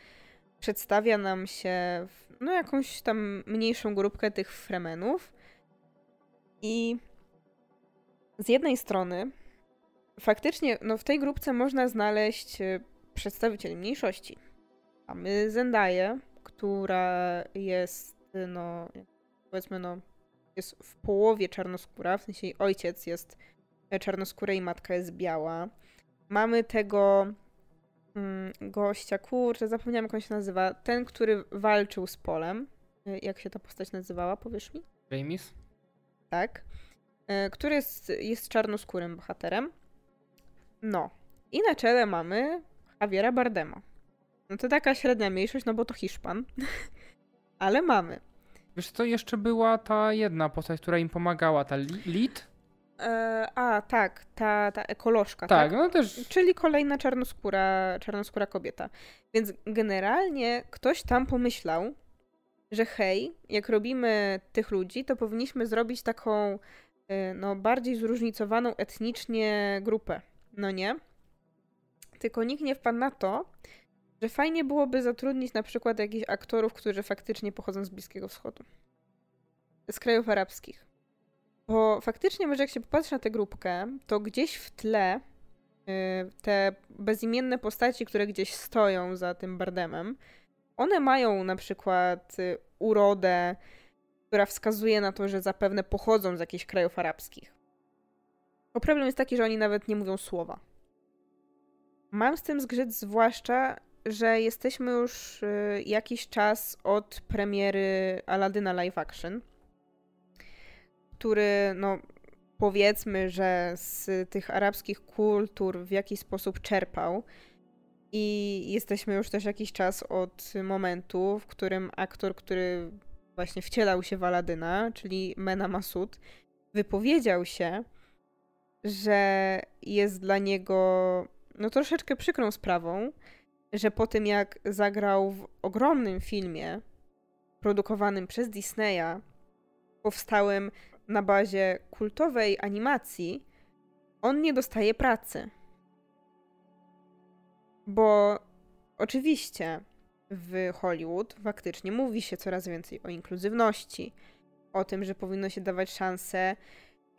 przedstawia nam się no, jakąś tam mniejszą grupkę tych fremenów i z jednej strony faktycznie no, w tej grupce można znaleźć e, przedstawicieli mniejszości. Mamy Zendaję, która jest no powiedzmy no jest w połowie czarnoskóra, w sensie jej ojciec jest czarnoskóra i matka jest biała. Mamy tego gościa, kurczę, zapomniałam jak on się nazywa, ten, który walczył z Polem. Y, jak się ta postać nazywała, powiesz mi? James? Tak. Y, który jest, jest czarnoskórym bohaterem. No. I na czele mamy Javiera Bardema. No to taka średnia mniejszość, no bo to Hiszpan. Ale mamy. Wiesz co, jeszcze była ta jedna postać, która im pomagała, ta Lid? E, a, tak, ta, ta ekolożka, Tak, tak? no też. Czyli kolejna czarnoskóra, czarnoskóra kobieta. Więc generalnie ktoś tam pomyślał, że hej, jak robimy tych ludzi, to powinniśmy zrobić taką y, no, bardziej zróżnicowaną etnicznie grupę. No nie? Tylko nikt nie wpadł na to, że fajnie byłoby zatrudnić na przykład jakichś aktorów, którzy faktycznie pochodzą z Bliskiego Wschodu. Z krajów arabskich. Bo faktycznie, może jak się popatrzy na tę grupkę, to gdzieś w tle y, te bezimienne postaci, które gdzieś stoją za tym Bardemem, one mają na przykład y, urodę, która wskazuje na to, że zapewne pochodzą z jakichś krajów arabskich. Bo problem jest taki, że oni nawet nie mówią słowa. Mam z tym zgrzyt, zwłaszcza, że jesteśmy już y, jakiś czas od premiery Aladyna live action, który, no, powiedzmy, że z tych arabskich kultur w jakiś sposób czerpał. I jesteśmy już też jakiś czas od momentu, w którym aktor, który właśnie wcielał się w Aladyna, czyli Mena Masud, wypowiedział się, że jest dla niego no troszeczkę przykrą sprawą, że po tym jak zagrał w ogromnym filmie produkowanym przez Disneya, powstałym na bazie kultowej animacji, on nie dostaje pracy. Bo oczywiście w Hollywood faktycznie mówi się coraz więcej o inkluzywności, o tym, że powinno się dawać szansę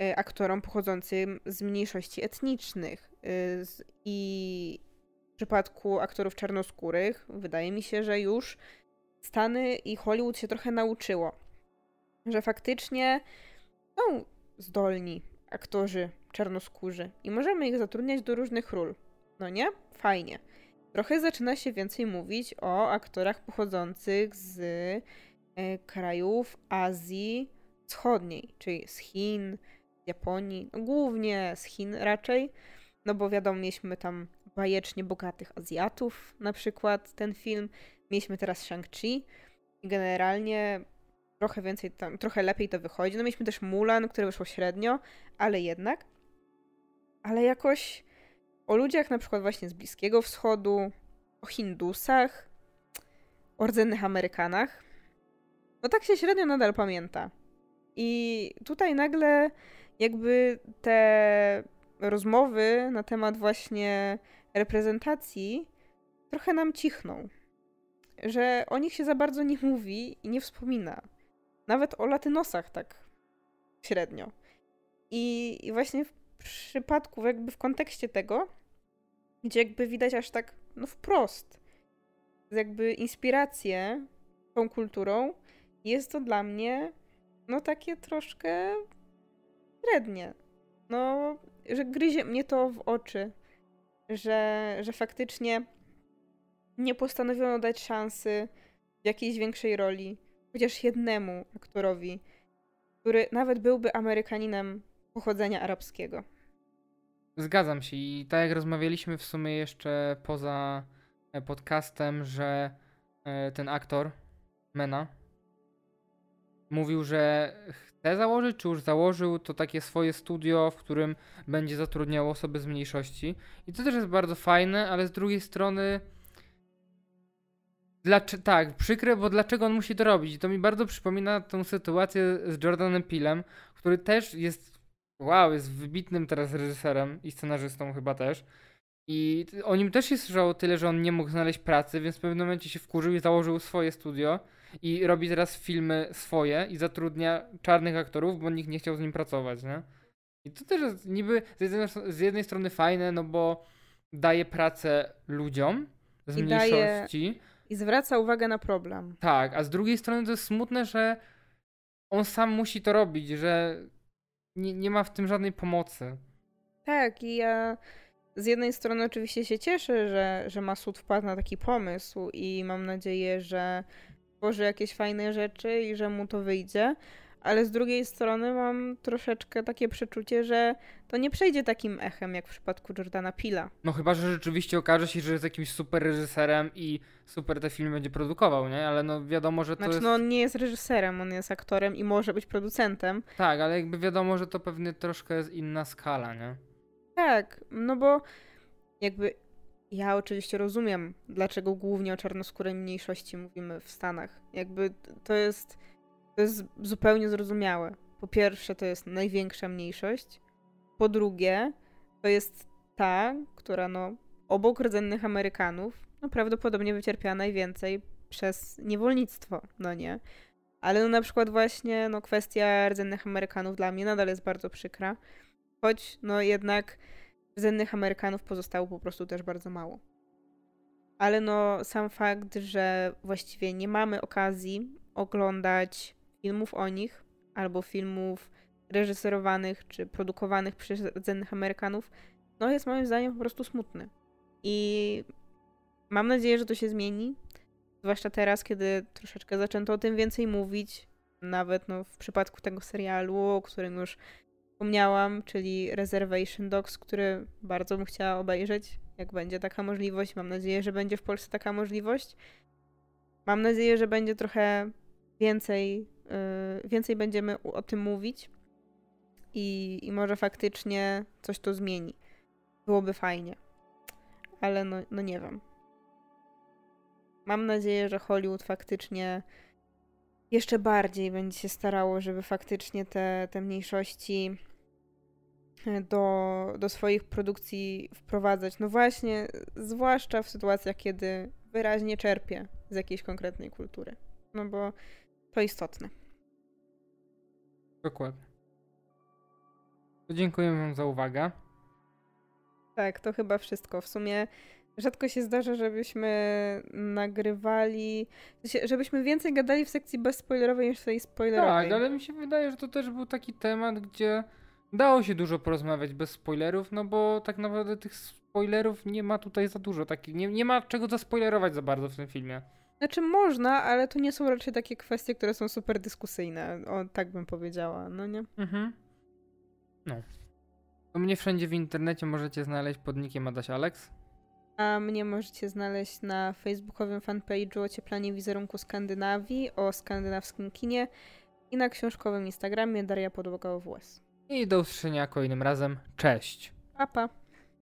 y, aktorom pochodzącym z mniejszości etnicznych. Y, I w przypadku aktorów czarnoskórych wydaje mi się, że już Stany i Hollywood się trochę nauczyło, że faktycznie są zdolni aktorzy czarnoskórzy i możemy ich zatrudniać do różnych ról. No nie? Fajnie. Trochę zaczyna się więcej mówić o aktorach pochodzących z e, krajów Azji Wschodniej, czyli z Chin, z Japonii, no głównie z Chin raczej, no bo wiadomo, mieliśmy tam bajecznie bogatych Azjatów, na przykład ten film. Mieliśmy teraz Shang-Chi. Generalnie trochę więcej, tam, trochę lepiej to wychodzi. No mieliśmy też Mulan, które wyszło średnio, ale jednak. Ale jakoś o ludziach na przykład właśnie z Bliskiego Wschodu, o Hindusach, o rdzennych Amerykanach. No tak się średnio nadal pamięta. I tutaj nagle jakby te rozmowy na temat właśnie reprezentacji trochę nam cichną. Że o nich się za bardzo nie mówi i nie wspomina. Nawet o latynosach tak średnio. I, i właśnie w przypadku, jakby w kontekście tego, gdzie jakby widać aż tak, no wprost, jakby inspirację tą kulturą, jest to dla mnie, no takie troszkę średnie. No, że gryzie mnie to w oczy, że, że faktycznie nie postanowiono dać szansy jakiejś większej roli chociaż jednemu aktorowi, który nawet byłby Amerykaninem pochodzenia arabskiego. Zgadzam się i tak jak rozmawialiśmy w sumie jeszcze poza e, podcastem, że e, ten aktor, Mena, mówił, że chce założyć, czy już założył to takie swoje studio, w którym będzie zatrudniał osoby z mniejszości. I to też jest bardzo fajne, ale z drugiej strony. Dlaczego, tak, przykre, bo dlaczego on musi to robić? I to mi bardzo przypomina tą sytuację z Jordanem Pilem, który też jest, wow, jest wybitnym teraz reżyserem i scenarzystą chyba też. I o nim też się słyszało tyle, że on nie mógł znaleźć pracy, więc w pewnym momencie się wkurzył i założył swoje studio i robi teraz filmy swoje i zatrudnia czarnych aktorów, bo nikt nie chciał z nim pracować, nie? I to też jest niby z jednej, z jednej strony fajne, no bo daje pracę ludziom z I mniejszości. Daje, I zwraca uwagę na problem. Tak, a z drugiej strony to jest smutne, że on sam musi to robić, że nie, nie ma w tym żadnej pomocy. Tak, i ja z jednej strony oczywiście się cieszę, że, że Masud wpadł na taki pomysł i mam nadzieję, że tworzy jakieś fajne rzeczy i że mu to wyjdzie, ale z drugiej strony mam troszeczkę takie przeczucie, że to nie przejdzie takim echem jak w przypadku Jordana Pila. No chyba, że rzeczywiście okaże się, że jest jakimś super reżyserem i super te filmy będzie produkował, nie? Ale no wiadomo, że to Znaczy, jest... no on nie jest reżyserem, on jest aktorem i może być producentem. Tak, ale jakby wiadomo, że to pewnie troszkę jest inna skala, nie? Tak, no bo jakby ja oczywiście rozumiem, dlaczego głównie o czarnoskórej mniejszości mówimy w Stanach. Jakby to jest, to jest zupełnie zrozumiałe. Po pierwsze, to jest największa mniejszość. Po drugie, to jest ta, która no, obok rdzennych Amerykanów, no prawdopodobnie wycierpiała najwięcej przez niewolnictwo, no nie? Ale no na przykład właśnie no kwestia rdzennych Amerykanów dla mnie nadal jest bardzo przykra. Choć no jednak rdzennych Amerykanów pozostało po prostu też bardzo mało. Ale no sam fakt, że właściwie nie mamy okazji oglądać filmów o nich albo filmów reżyserowanych czy produkowanych przez rdzennych Amerykanów, no jest moim zdaniem po prostu smutny. I mam nadzieję, że to się zmieni. Zwłaszcza teraz, kiedy troszeczkę zaczęto o tym więcej mówić. Nawet no, w przypadku tego serialu, o którym już wspomniałam, czyli Reservation Dogs, który bardzo bym chciała obejrzeć, jak będzie taka możliwość. Mam nadzieję, że będzie w Polsce taka możliwość. Mam nadzieję, że będzie trochę więcej, yy, więcej będziemy o tym mówić i, i może faktycznie coś to zmieni. Byłoby fajnie. Ale no, no nie wiem. Mam nadzieję, że Hollywood faktycznie jeszcze bardziej będzie się starało, żeby faktycznie te, te mniejszości e, do, do swoich produkcji wprowadzać. No właśnie, zwłaszcza w sytuacjach, kiedy wyraźnie czerpie z jakiejś konkretnej kultury. No bo to istotne. Dokładnie. To dziękuję wam za uwagę. Tak, to chyba wszystko. W sumie rzadko się zdarza, żebyśmy nagrywali, żebyśmy więcej gadali w sekcji bezspoilerowej niż w tej spoilerowej. Tak, ale mi się wydaje, że to też był taki temat, gdzie dało się dużo porozmawiać bez spoilerów, no bo tak naprawdę tych spoilerów nie ma tutaj za dużo. Taki, nie, nie ma czego zaspoilerować za bardzo w tym filmie. Znaczy można, ale to nie są raczej takie kwestie, które są super dyskusyjne. O, tak bym powiedziała, no nie? Mhm. No. To mnie wszędzie w internecie możecie znaleźć pod nickiem Adaś Alex. A mnie możecie znaleźć na facebookowym fanpage'u Ocieplanie wizerunku Skandynawii o skandynawskim kinie i na książkowym Instagramie Daria Podłoga OWS. I do usłyszenia kolejnym razem. Cześć! Pa, pa.